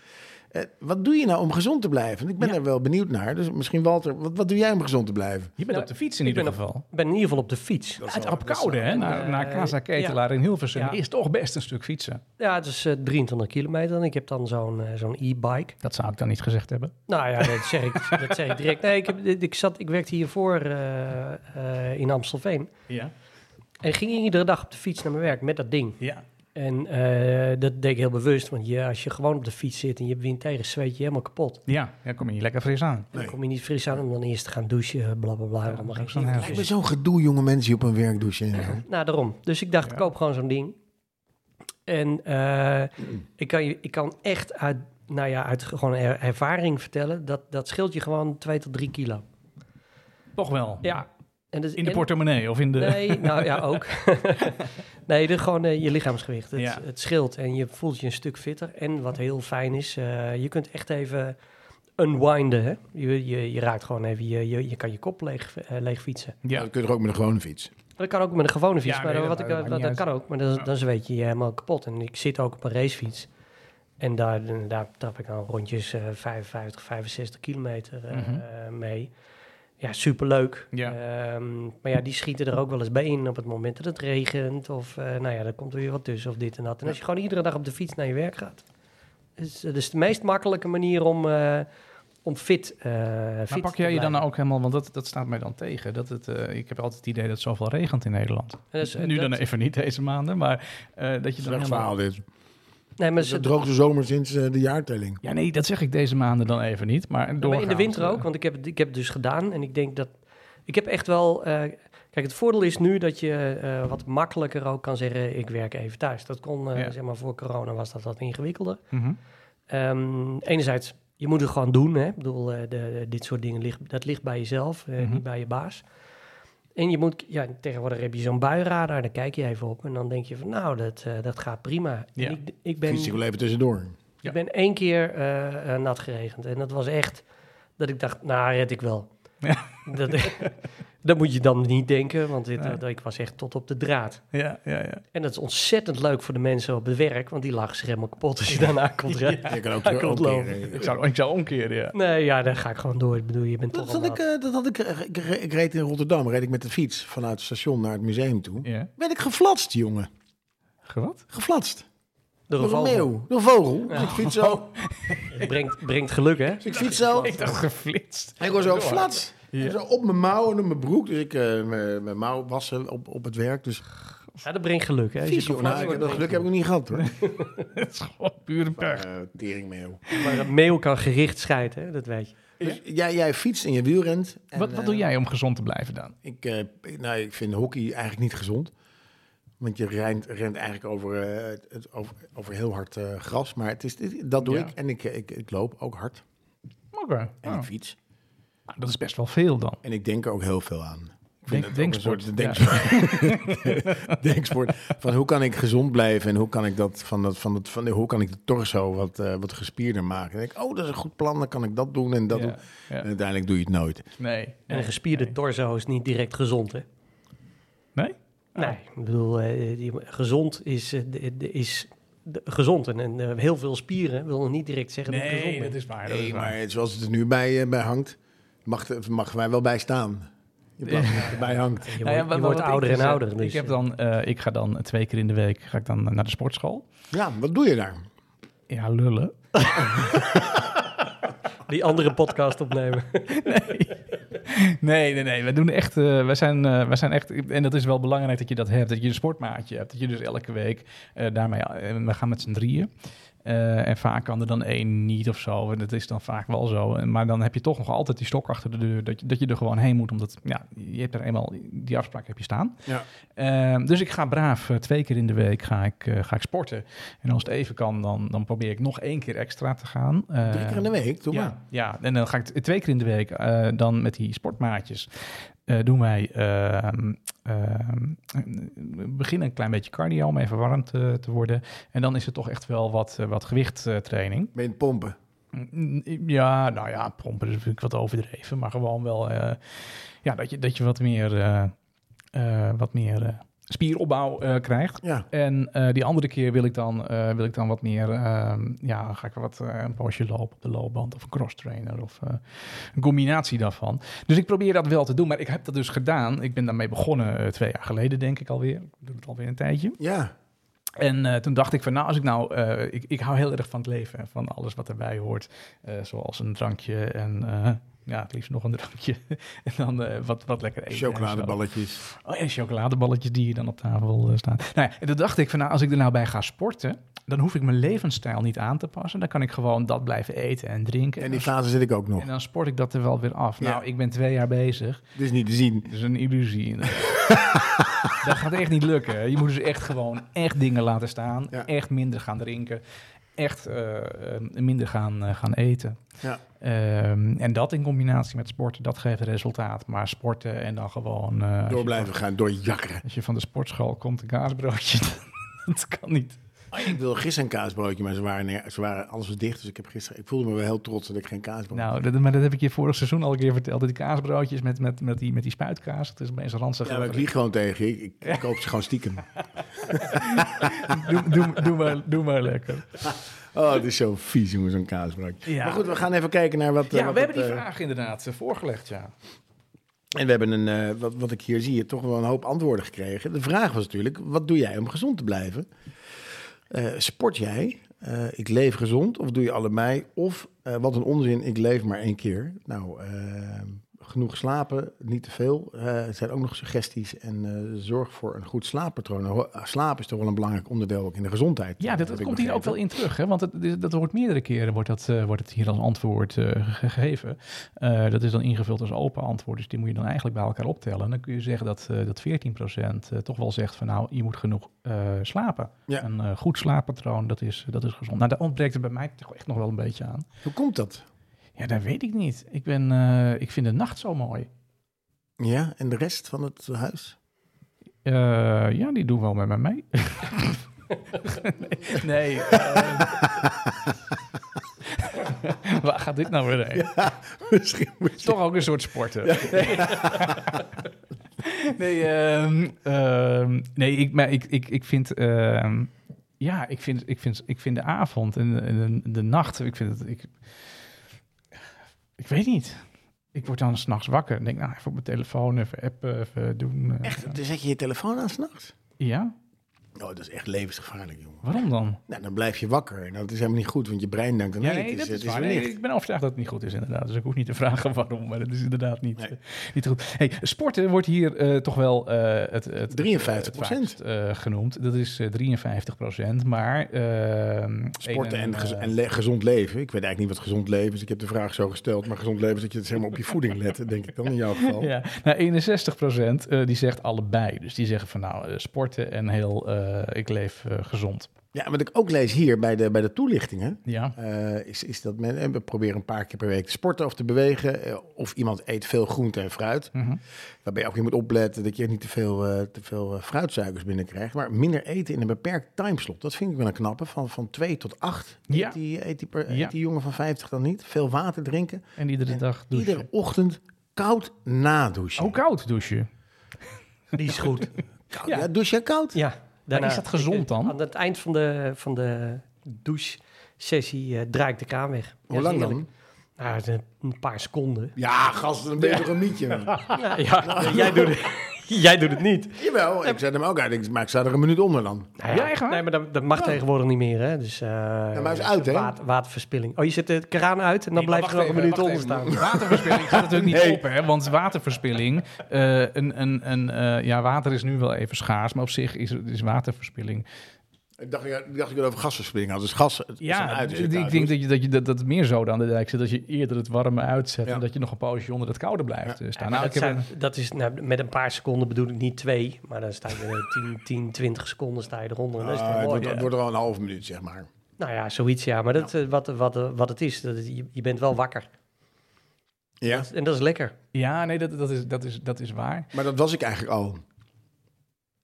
Eh, wat doe je nou om gezond te blijven? Ik ben Ja. er wel benieuwd naar. Dus misschien Walter, wat, wat doe jij om gezond te blijven? Je bent Ja, op de fiets in ik ieder ben geval. Ik ben in ieder geval op de fiets. Dat wel- hè? Naar, naar Casa Ketelaar in Hilversum Ja. is toch best een stuk fietsen. Ja, het is eh, 23 kilometer en ik heb dan zo'n eh, zo'n e-bike. Dat zou ik dan niet gezegd hebben. Nou ja, dat zeg ik, dat zeg ik direct. Nee, ik, heb, ik, zat, ik werkte hiervoor eh, eh, in Amstelveen. Ja. En ging iedere dag op de fiets naar mijn werk met dat ding. Ja. En eh, dat deed ik heel bewust, want je, als je gewoon op de fiets zit en je hebt wind tegen, zweet je helemaal kapot. Ja, daar kom je niet lekker fris aan. Dan Nee. kom je niet fris aan om dan eerst te gaan douchen, bla bla bla. Ja, allemaal dat geen is dan zin. heel Lijkt me zo'n gedoe, jonge mensen die op een werk douchen. Nou, daarom. Dus ik dacht, Ja. ik koop gewoon zo'n ding. En eh, ik, kan je, ik kan echt uit, nou ja, uit gewoon er- ervaring vertellen, dat, dat scheelt je gewoon 2 tot 3 kilo. Toch wel. Ja. En dat, In de en- portemonnee of in de... Nee, nou ja, ook. nee, dit gewoon eh, je lichaamsgewicht. Het, Ja. het scheelt en je voelt je een stuk fitter. En wat heel fijn is, eh, je kunt echt even unwinden. Hè? Je, je, je raakt gewoon even, je, je, je kan je kop leeg, eh, leeg fietsen. Ja. Dat kun je er ook met een gewone fiets. Dat kan ook met een gewone fiets, Ja, maar nee, wat dat ik, dat, dat kan ook. Maar dan, dan zweet je je helemaal kapot. En ik zit ook op een racefiets. En daar, daar trap ik dan rondjes eh 55, 65 kilometer Mhm. eh, mee. Ja, superleuk. Ja. Ehm, maar ja, die schieten er ook wel eens bij in op het moment dat het regent. Of eh, nou ja, dan komt er weer wat tussen of dit en dat. En als je gewoon iedere dag op de fiets naar je werk gaat. Is, dat is de meest makkelijke manier om, eh, om fit, eh Maar fit pak te jij je dan ook helemaal, want dat, dat staat mij dan tegen. Dat het, eh, ik heb altijd het idee dat het zoveel regent in Nederland. En nu dat- dan even niet deze maanden, maar eh, dat je dan Slecht helemaal... verhaal dit. Nee, maar is de droogste zomer sinds eh, de jaartelling. Ja, nee, dat zeg ik deze maanden dan even niet, maar Ja, maar in de winter eh, ook, want ik heb, het, ik heb het dus gedaan. En ik denk dat... Ik heb echt wel... eh, kijk, het voordeel is nu dat je eh, wat makkelijker ook kan zeggen... ik werk even thuis. Dat kon, eh, Ja. zeg maar, voor corona was dat wat ingewikkelder. mhm. Ehm, enerzijds, je moet het gewoon doen. Hè? Ik bedoel, eh, de, dit soort dingen, ligt, dat ligt bij jezelf, eh, Mhm. niet bij je baas. En je moet, ja, tegenwoordig heb je zo'n buienradar, daar kijk je even op. En dan denk je van, nou, dat, eh, dat gaat prima. Ja. En ik, ik ben... Wel even tussendoor. Ja. Ik ben één keer eh, eh, nat geregend. En dat was echt dat ik dacht, nou, red ik wel. Ja. Dat, dat moet je dan niet denken, want dit, Nee. dat, ik was echt tot op de draad. Ja, ja, ja. En dat is ontzettend leuk voor de mensen op het werk, want die lagen zich helemaal kapot als je daarna komt rijden. Je kan ook omkeren. Ik zou, ik zou omkeren, ja. Nee, ja, dan ga ik gewoon door. Ik bedoel, je bent Dat toch had, al ik, eh, dat had ik, eh, ik, ik reed in Rotterdam, reed ik met de fiets vanuit het station naar het museum toe. ja. Ben ik geflatst, jongen. Wat? Geflatst. Door een Door een vogel. meeuw. Door een vogel. Dus ik fiets zo. Brengt, brengt geluk, hè? Dus ik fiets zo. Ik dacht geflitst. En ik was zo flats. Ja. Zo op mijn mouw en op mijn broek. Dus ik eh, mijn mijn mouw wassen op, op het werk. Dus Ja, dat brengt geluk, hè? Vies, geflatst Nou, ik dat geluk heb ik nog niet gehad, hoor. Het is gewoon pure pech. Eh teringmeeuw. Maar een meeuw kan gericht scheiden, hè? Dat weet je. Dus jij, jij fietst en je wielrent. En, Wat, wat eh, doe jij om gezond te blijven dan? Ik, eh, ik- nou, ik vind hockey eigenlijk niet gezond. Want je rent, rent eigenlijk over, eh, het- het, over, over heel hard eh, gras. Maar het is, dit- dat doe Ja. ik. En ik, ik, ik loop ook hard. Oké. En Oh. ik fiets. Nou, dat is best wel veel dan. En ik denk er ook heel veel aan. Ik Denk- vind het denksport, soort denksport. denksport. Van hoe kan ik gezond blijven en hoe kan ik dat van dat van dat van hoe kan ik de torso wat, eh, wat gespierder maken? En ik, oh, dat is een goed plan. Dan kan ik dat doen en dat Ja, doen. ja. En uiteindelijk doe je het nooit. Nee. En een gespierde nee. torso is niet direct gezond, hè? Nee? Nee, ik bedoel, eh, die, gezond is, eh, is gezond. En, en eh, heel veel spieren wil nog niet direct zeggen dat je gezond Nee, bent. dat is waar. Dat is Nee, waar. maar zoals het er nu bij, bij hangt, mag, het- mag wij wel bij staan. plaats dat het erbij hangt. Je, Nou wordt, je ouder en dus, ouder. Dus, ik, heb dan, eh, ik ga dan twee keer in de week ga ik dan naar de sportschool. Ja, wat doe je daar? Ja, lullen. die andere podcast opnemen. Nee, nee, nee. We doen echt, wij, zijn, wij zijn echt, en dat is wel belangrijk dat je dat hebt, dat je een sportmaatje hebt. Dat je dus elke week eh, daarmee, eh, we gaan met z'n drieën. Eh, en vaak kan er dan één niet of zo. En dat is dan vaak wel zo. En- Maar dan heb je toch nog altijd die stok achter de deur. Dat je, dat je er gewoon heen moet. Omdat ja, je hebt er eenmaal, die afspraak heb je staan. Ja. Eh, dus ik ga braaf eh, twee keer in de week ga ik, eh, ga ik sporten. En als het even kan, dan, dan probeer ik nog één keer extra te gaan. Drie keer in de week, doe maar. ja, ja, en dan ga ik twee keer in de week dan met die sportmaatjes. Eh, doen wij ehm, ehm, beginnen een klein beetje cardio om even warm te, te worden. En dan is het toch echt wel wat, eh, wat gewichttraining. Het pompen? Mm, Ja, nou ja, pompen is natuurlijk wat overdreven, maar gewoon wel eh, ja, dat, je, dat je wat meer, wat meer spieropbouw eh, krijgt. Ja. En eh, die andere keer wil ik dan, eh, wil ik dan wat meer, ehm, ja, ga ik wat een poosje lopen op de loopband of een cross trainer of een combinatie daarvan. Dus ik probeer dat wel te doen, maar ik heb dat dus gedaan. Ik ben daarmee begonnen twee jaar geleden, denk ik alweer. Ik doe het alweer een tijdje. Ja. En toen dacht ik van, nou, als ik nou, ik, ik hou heel erg van het leven en van alles wat erbij hoort, zoals een drankje en ja, het liefst nog een drankje en dan eh, wat, wat lekker eten. Chocoladeballetjes. Oh, en chocoladeballetjes die hier dan op tafel eh, staan. Nou ja, en toen dacht ik van, nou, als ik er nou bij ga sporten, dan hoef ik mijn levensstijl niet aan te passen. Dan kan ik gewoon dat blijven eten en drinken. En die fase zit ik ook nog. en dan sport ik dat er wel weer af. Ja. Nou, ik ben twee jaar bezig. Dit is niet te zien. Het is een illusie. dat gaat echt niet lukken. Je moet dus echt gewoon echt dingen laten staan. Ja. Echt minder gaan drinken. Echt eh, eh, minder gaan, eh, gaan eten. Ja. Ehm, en dat in combinatie met sporten, dat geeft resultaat. Maar sporten en dan gewoon... Door blijven van- gaan, door jakkeren. Als je van de sportschool komt, een kaasbroodje. dat kan niet. Ik wilde gisteren een kaasbroodje, maar ze waren, neer- ze waren alles was dicht. Dus ik heb gisteren, ik voelde me wel heel trots dat ik geen kaasbroodje Nou, dat, maar dat heb ik je vorig seizoen al een keer verteld. Die kaasbroodjes met, met, met, die, met die spuitkaas. Het is opeens ranzig. Ja, maar ik lieg gewoon tegen. Ik, ik, koop ze gewoon stiekem. doe, doe, doe, maar, doe maar lekker. Oh, het is zo vies, jongen, zo'n kaasbroodje. Ja. Maar goed, we gaan even kijken naar wat... eh, Ja, wat we hebben het, die eh, vraag inderdaad eh, voorgelegd, ja. En we hebben een, eh, wat, wat ik hier zie, toch wel een hoop antwoorden gekregen. De vraag was natuurlijk, wat doe jij om gezond te blijven? Eh, sport jij? Eh, ik leef gezond of doe je allebei? Of eh, wat een onzin, ik leef maar één keer. Nou, genoeg slapen, niet te veel. Eh, er zijn ook nog suggesties. En eh, zorg voor een goed slaappatroon. Slaap is toch wel een belangrijk onderdeel ook in de gezondheid. Ja, dat, ik komt hier ook wel in terug. Hè? Want het, dat wordt meerdere keren wordt dat, eh, wordt het hier als antwoord eh, gegeven. Eh, dat is dan ingevuld als open antwoord. Dus die moet je dan eigenlijk bij elkaar optellen. En dan kun je zeggen dat, eh dat 14% eh, toch wel zegt van nou, je moet genoeg eh, slapen. Ja. Een eh, goed slaappatroon, dat is, dat is gezond. Nou, daar ontbreekt er bij mij toch echt nog wel een beetje aan. Hoe komt dat? Ja, dat weet ik niet. Ik, ben, eh, ik vind de nacht zo mooi. Ja, en de rest van het huis? Eh, ja, die doen wel met mij mee. nee. nee eh, waar gaat dit nou weer heen? Misschien toch ook een soort sporten. Nee, nee, ehm, ehm, nee ik, maar ik, ik, ik vind... ehm, ja, ik vind, ik, vind, ik vind de avond en de, en de, de nacht... Ik vind het... Ik, ik weet niet. Ik word dan s'nachts wakker en denk, nou, even op mijn telefoon, even appen, even doen. eh, Echt, dan zet je je telefoon aan s'nachts? Ja? Oh, dat is echt levensgevaarlijk, jongen. Waarom dan? Nou, dan blijf je wakker. En dat is helemaal niet goed, want je brein denkt nee, nee, het is, dat is, het is Nee, ik ben overtuigd dat het niet goed is, inderdaad. Dus ik hoef niet te vragen waarom, maar dat is inderdaad niet, Nee. eh, niet goed. Hey, sporten wordt hier eh, toch wel eh, het, het, 53%. het vaakst, eh, genoemd. Dat is eh 53 procent, maar... ehm, Sporten en, een, gez- eh, en le- gezond leven. Ik weet eigenlijk niet wat gezond leven is. Ik heb de vraag zo gesteld. Maar gezond leven is dat je het zeg maar op je voeding let, denk ik dan in jouw geval. Ja, nou 61 procent die zegt allebei. Dus die zeggen van nou, eh, sporten en heel, eh, ik leef eh, gezond. Ja, wat ik ook lees hier bij de, bij de toelichtingen, Ja, eh, is, is dat men, en we proberen een paar keer per week te sporten of te bewegen. eh, of iemand eet veel groente en fruit. Mhm. Waarbij je ook weer moet opletten dat je niet te veel, eh, te veel eh, fruitsuikers binnenkrijgt. Maar minder eten in een beperkt timeslot. Dat vind ik wel een knappe. Van, van 2 tot 8 Ja. eet, die, eet, die per- Ja. eet die jongen van 50 dan niet. Veel water drinken. en iedere En dag douchen. Iedere ochtend koud nadouchen. Oh, koud douchen. Die is goed. Koud, Ja. ja. douche jij koud? Ja. Is dat gezond dan? Aan het eind van de, van de douche-sessie eh, draai ik de kraan weg. Hoe Ja, lang dan? Nou, een paar seconden. Ja, gast, dan ben je toch een mietje. Ja, ja, jij, doet het, jij doet het niet. Jawel, ik zet hem ook uit. Ik- Maar ik sta er een minuut onder dan. Nou Ja, echt waar? Nee, maar dat, dat mag tegenwoordig niet meer, hè? Dus, eh maar hij is uit, hè? water- waterverspilling. Oh, je zet de kraan uit en dan blijft er nog een minuut onder staan. Waterverspilling gaat natuurlijk niet Nee. op, hè? Want waterverspilling, eh, een, een, een, eh, ja, water is nu wel even schaars, maar op zich is, is waterverspilling. Ik dacht, ik dacht ik over gasverspilling had. Dus gas het is een Ja, uit, dus ik denk dat, je, dat, je, dat, dat meer zoden aan de dijk zit als je eerder het warme uitzet Ja. en dat je nog een poosje onder het koude blijft eh, staan. Nou, dat, ik heb zijn- dat is, nou, met een paar seconden bedoel ik niet twee, maar dan sta je er 10, 10, 20 seconden sta je eronder. En dat is toch het mooi. wordt, het wordt er al een half minuut, zeg maar. Nou ja, zoiets ja. Maar dat, eh, wat, wat, wat het is, dat, je, je bent wel wakker. Ja, En dat is lekker. Ja, nee, dat, dat, is, dat, is, dat is waar. maar dat was ik eigenlijk al.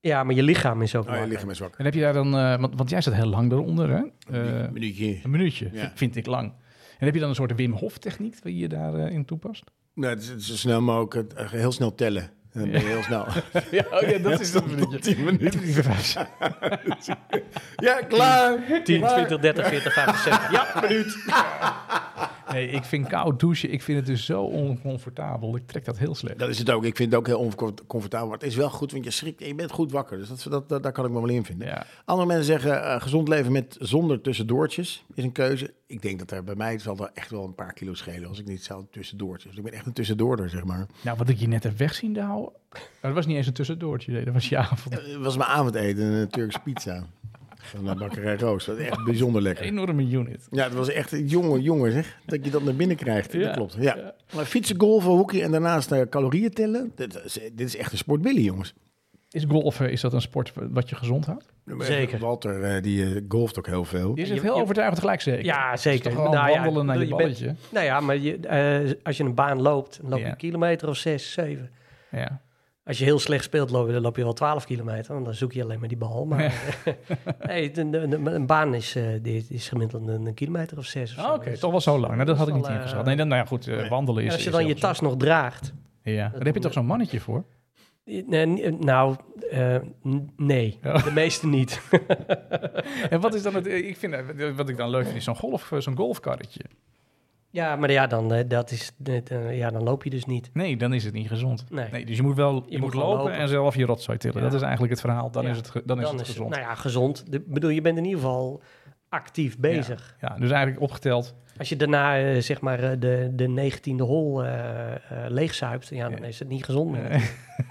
Ja, maar je lichaam is ook Oh, je lichaam is wakker. En heb je daar dan, eh, want, want jij zat heel lang eronder, hè? Eh, Een minuutje. een minuutje, Ja. vind, ik lang. En heb je dan een soort Wim Hof techniek die je daarin in toepast? Nee, het is, het is zo snel mogelijk eh, heel snel tellen. Dan ben je heel snel. Ja, oh ja dat is dat minuutje. 10 minuten. Ja, klaar. 10, Klaar. 20, 30, 40, 50, Ja, minuut. Nee, ik vind koud douchen, ik vind het dus zo oncomfortabel. Ik trek dat heel slecht. Dat is het ook. Ik vind het ook heel oncomfortabel. Maar het is wel goed, want je schrikt en je bent goed wakker. Dus dat, dat, dat- daar kan ik me wel in vinden. Ja. Andere mensen zeggen, eh, gezond leven met zonder tussendoortjes is een keuze. Ik denk dat er bij mij zal er echt wel een paar kilo schelen als ik niet zou tussendoortjes. Dus ik ben echt een tussendoorder, zeg maar. Nou, wat ik je net heb wegzien houden, dat was niet eens een tussendoortje, nee, dat was je avond. Het was mijn avondeten, een Turks pizza. Van de bakkerij Roos. Dat is echt bijzonder lekker. Enorme unit. Ja, het was echt een jonge jongen, zeg. Dat je dat naar binnen krijgt. Ja, Dat klopt. Ja. ja. Maar fietsen, golfen, hockey en daarnaast uh, calorieën tellen. Dit is, dit is echt een sport Billy, jongens. Is golfen, is dat een sport wat je gezond houdt? Zeker. Walter, eh, die eh, golft ook heel veel. Die is Je- het heel je- overtuigend gelijk zeker. Ja, Is zeker. Nou ja, wandelen naar je je bent- balletje? Nou ja, maar je, eh, als je een baan loopt, dan loop je Ja. een kilometer of zes, zeven. Ja. Als je heel slecht speelt, loop je, dan loop je wel 12 kilometer. Want dan zoek je alleen maar die bal. Maar nee, een, een, een baan is, eh, die is gemiddeld een, een kilometer of zes. Of Ah, zo. Oké, Dus- toch wel zo lang. Nou, dat had ik niet wel, ingeschat. eh, Nee, dan, nou ja, goed, eh, wandelen is... als je is dan je tas nog draagt. Ja, daar heb je toch zo'n mannetje voor? Nee, nou, eh, nee. Ja. De meeste niet. En wat is dan het... Ik vind, eh, wat ik dan leuk vind, is zo'n golf, zo'n golfkarretje. Ja, maar ja, dan, eh, dat is, eh, ja, dan loop je dus niet. Nee, dan is het niet gezond. Nee. Nee, dus je moet wel je, Je moet lopen, lopen. en zelf je rotzooi tillen. Ja. Dat is eigenlijk het verhaal. Dan Ja. is het, dan is het gezond. Nou ja, gezond. De, bedoel, je bent in ieder geval actief bezig. Ja, dus eigenlijk opgeteld. Als je daarna eh, zeg maar eh, de, de 19e hol eh, eh, leegzuipt, ja, dan Ja. is het niet gezond meer. Eh,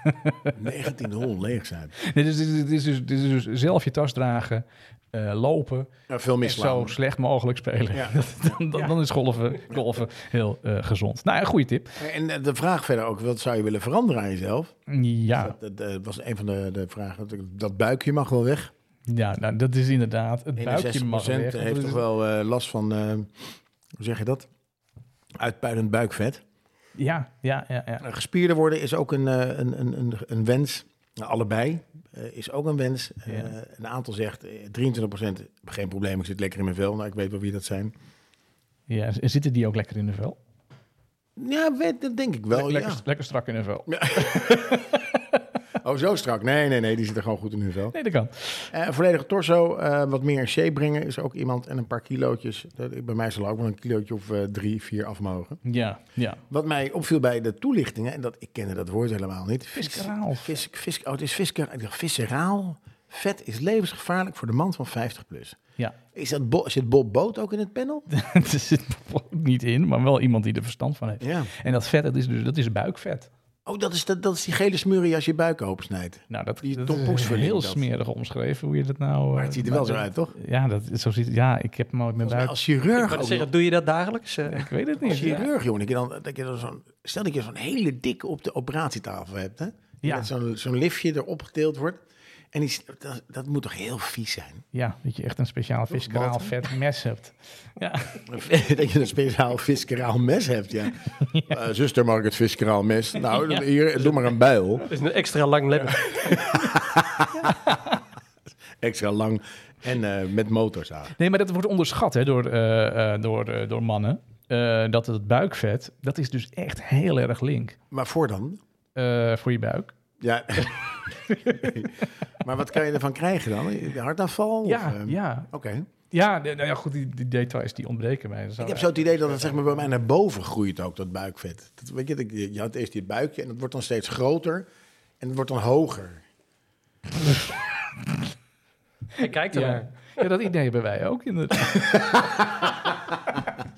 19 hol leeg zijn. nee, dus, dit, is, dit, is dus, dit is dus zelf je tas dragen, eh, lopen, Ja, veel misslaan. zo slecht mogelijk spelen. Ja. dan, dan, dan is golven, golven heel eh, gezond. Nou, een goede tip. En eh, de vraag verder ook, wat zou je willen veranderen aan jezelf? Ja, Dat, dat, dat was een van de, de vragen. Dat- buikje mag wel weg. ja nou, dat is inderdaad. Het buikje 61% mag weg. heeft toch wel eh, last van, eh, hoe zeg je dat? Uitpuilend buikvet. Ja, ja, ja. ja. Gespierder worden is ook een, eh, een, een, een, een wens. Allebei eh, is ook een wens. Eh, Ja. een aantal zegt eh, 23% geen probleem, ik zit lekker in mijn vel. Nou, ik weet wel wie dat zijn. ja. en Zitten die ook lekker in de vel? Ja, weet, dat denk ik wel. lekker, ja. lekker strak in de vel. Oh, zo strak. Nee, nee, nee, die zitten gewoon goed in hun vel. Nee, dat kan. Een volledige torso, eh, wat meer in shape brengen is ook iemand. En een paar kilootjes. Dat- bij mij zal ook wel een kilootje of eh, drie, vier af mogen. Ja, ja. Wat mij opviel bij de toelichtingen, en dat ik kende dat woord helemaal niet. Visceraal. Vis, vis, oh, het is visceraal. Ik dacht, visceraal. Vet is levensgevaarlijk voor de man van 50 plus. Ja. Is dat Bo- zit Bob Boot ook in het panel? er zit ook niet in, maar wel iemand die er verstand van heeft. Ja. En dat vet, dat is, dus, dat is buikvet. Oh, dat is, dat, dat is die gele smurrie als je buik opensnijdt. Nou, dat, Die dat is heel dat. smerig omschreven, hoe je dat nou... Maar eh, het ziet er wel zo dat- uit, toch? Ja, dat, zo ziet, ja, ik heb hem ooit met buik... als Ik chirurg ook zeggen, nog. doe je dat dagelijks? Eh, Ik weet het niet. Als ja. chirurg, jongen. Dat je dan, dat je dan zo'n, stel dat je zo'n hele dikke op de operatietafel hebt, hè? Ja. Dat zo'n zo'n liftje erop getild wordt. En die, dat, dat moet toch heel vies zijn? Ja, dat je echt een speciaal visceraal wat? vet mes hebt. Ja, dat je een speciaal visceraal mes hebt, ja. Eh, zuster, mag ik het visceraal mes? Nou, hier, doe maar een buil. dat is een extra lang lep. Extra lang en eh, met motorzaag. nee, maar dat wordt onderschat hè, door, eh, eh, door, eh, door mannen. Eh, dat het buikvet, dat is dus echt heel erg link Maar voor dan? eh, voor je buik. Ja. maar wat kan je ervan krijgen dan? Hartaanval? Ja, Of, eh, ja. Oké. Ja, nou ja, goed, die, die details die ontbreken mij. Dat Ik heb zo het idee dat het zeg maar, bij mij naar boven groeit ook, dat buikvet. Dat, weet je, dat- je had eerst dit buikje en dat wordt dan steeds groter en het wordt dan hoger. Hij kijkt er ja. ja, dat idee hebben wij ook inderdaad.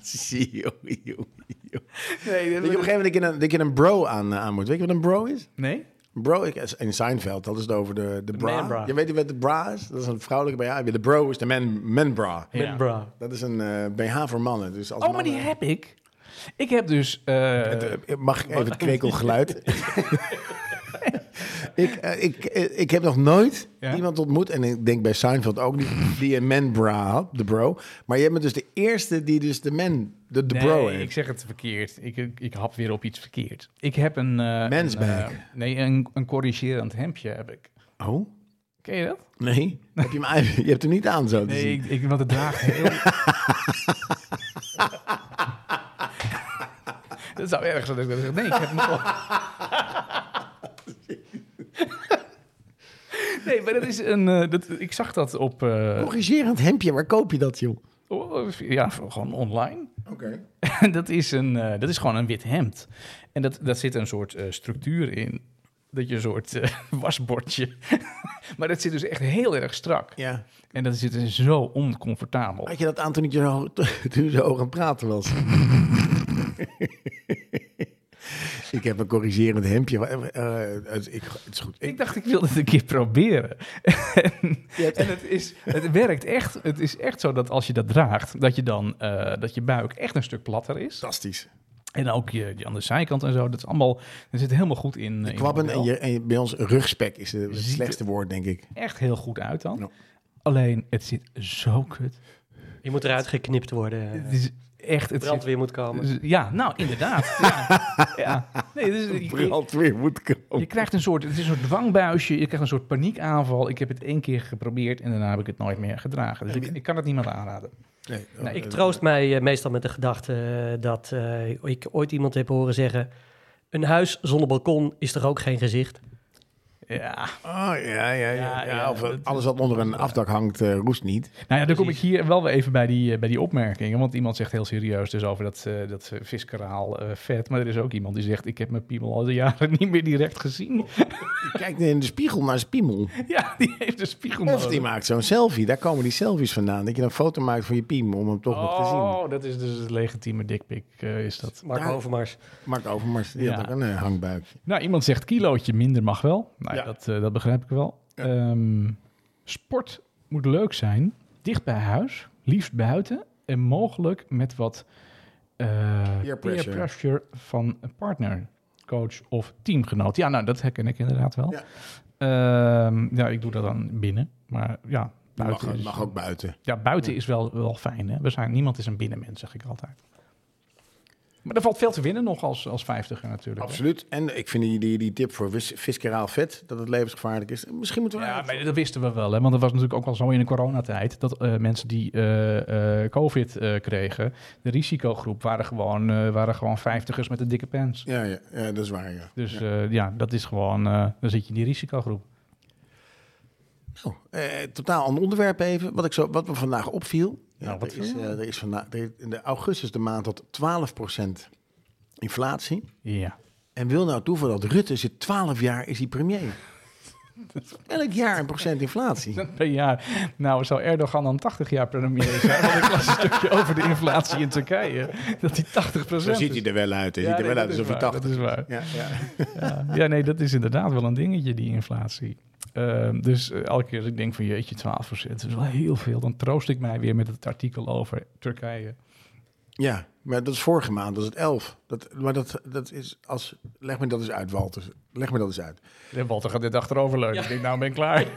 Zie je. Nee, Weet je, op een gegeven moment dat je een, dat je een bro aan, aan moet. Weet je wat een bro is? nee? Bro, ik, in Seinfeld, dat is het over de, de bra. man bra. Je weet wat de bra is? Dat is een vrouwelijke BH. De bro is de man, man bra. Ja. Bra. Dat is een eh, BH voor mannen. Dus als Oh, maar die heb ik. Ik heb dus... eh, eh, Mag ik even het krekelgeluid? ik, ik, ik heb nog nooit Ja? iemand ontmoet, en ik denk bij Seinfeld ook niet, die een man bra had, de bro. Maar jij bent dus de eerste die dus de man, de, nee, ik zeg het verkeerd. Ik, ik, ik hap weer op iets verkeerd. Ik heb een... eh, nee, een, een corrigerend hemdje heb ik. Oh? Ken je dat? Nee? heb je, hem, je hebt hem niet aan zo Nee, ik, ik, want het draagt heel... dat zou erg zijn dat ik dat zeg. Nee, ik heb hem op. Nee, maar dat is een... eh, dat, ik zag dat op... eh, Corrigerend hemdje, waar koop je dat, joh? oh, ja, gewoon online. Oké. Dat is, een, eh, dat is gewoon een wit hemd. En dat, dat zit een soort eh, structuur in. Dat je een soort eh, wasbordje. maar dat zit dus echt heel erg strak. Ja. En dat zit dus zo oncomfortabel. Had je dat aan toen ik je zo, toen zo hoog aan het praten was? Ik heb een corrigerend hemdje. Eh, het, ik, het is goed. Ik dacht, ik wil het een keer proberen. en het, is, het werkt echt. Het is echt zo dat als je dat draagt, dat je dan eh, dat je buik echt een stuk platter is. fantastisch. En ook je, je aan de zijkant en zo. Dat is allemaal. Dat zit helemaal goed in. in het Kwabben en, je, en je- bij ons rugspek is het, slechtste woord, denk ik. Echt heel goed uit dan. Alleen, het zit zo kut. Je moet eruit geknipt worden. Het is echt. Het brandweer moet komen. ja, nou, inderdaad. ja. ja. Nee, dus, Brandweer moet komen. je krijgt een soort, het is een soort dwangbuisje, je krijgt een soort paniekaanval. Ik heb het één keer geprobeerd en daarna heb ik het nooit meer gedragen. Dus ik, ik kan het niemand aanraden. Nee, Nee, Ik troost mij eh, meestal met de gedachte eh, dat eh, ik ooit iemand heb horen zeggen... een huis zonder balkon is toch ook geen gezicht? Ja. Oh, ja, ja, ja. Ja, of dat- alles wat onder een afdak hangt, eh, roest niet. Nou ja, dan kom ik hier wel weer even bij die, eh, bij die opmerkingen. Want iemand zegt heel serieus dus over dat, eh dat visceraal vet. Maar er is ook iemand die zegt, ik heb mijn piemel al de jaren niet meer direct gezien. Je kijkt in de spiegel naar zijn piemel. ja, die heeft een spiegel Of die maakt zo'n selfie. Daar komen die selfies vandaan. Dat je een foto maakt van je piemel om hem toch nog te zien. Oh, dat is dus het legitieme dikpik, eh, is dat. Mark Overmars. Mark Overmars, die Ja. had ook een hangbuikje. Nou, iemand zegt kilootje minder mag wel. Nou, ja, dat, eh, dat begrijp ik wel. Ehm, sport moet leuk zijn, dicht bij huis, liefst buiten en mogelijk met wat eh, Peer pressure. pressure van een partner, coach of teamgenoot. Ja, nou, dat herken ik inderdaad wel. Ja. Ehm, ja, ik doe dat dan binnen, maar ja, buiten, Mag, is, mag ook buiten. ja, buiten is wel, wel fijn. Hè? We zijn, niemand is een binnenmens, zeg ik altijd. Maar er valt veel te winnen nog als, als vijftiger natuurlijk. hè. Absoluut. En ik vind die, die, die tip voor vis, visceraal vet, dat het levensgevaarlijk is. Misschien moeten we... Ja, maar dat wisten we wel. Hè? Want dat was natuurlijk ook al zo in de coronatijd. Dat eh, mensen die eh, eh, COVID kregen, de risicogroep, waren gewoon, waren gewoon vijftigers met een dikke pens. Ja, ja, ja, dat is waar, ja. Dus ja. ja, dat is gewoon, dan zit je in die risicogroep. Nou, eh, totaal ander onderwerp even. Wat, ik zo, wat me vandaag opviel. Ja, Nou, wat er is, eh, er is vandaag, in de augustus de maand tot 12% inflatie. Ja. En wil nou toevallig dat Rutte zit 12 jaar is hij premier. Elk jaar een procent inflatie. Per jaar. Nou, zou Erdogan dan 80 jaar premier zijn? Want ik las een stukje over de inflatie in Turkije. Dat die 80% Zo ziet hij er wel uit. Hij Ja, ziet er nee, wel uit dat alsof is hij waar, 80 dat is waar. Ja, ja. Ja, ja, nee, dat is inderdaad wel een dingetje, die inflatie. Ehm, dus eh, elke keer als ik denk van jeetje, 12 dat is wel heel veel. Dan troost ik mij weer met het artikel over Turkije. Ja, maar dat is vorige maand, dat is het 11. Dat, maar dat, dat is als... Leg me dat eens uit, Walter. Leg me dat eens uit. Walter gaat dit achterover leunen. Ik denk, nou ben ik klaar.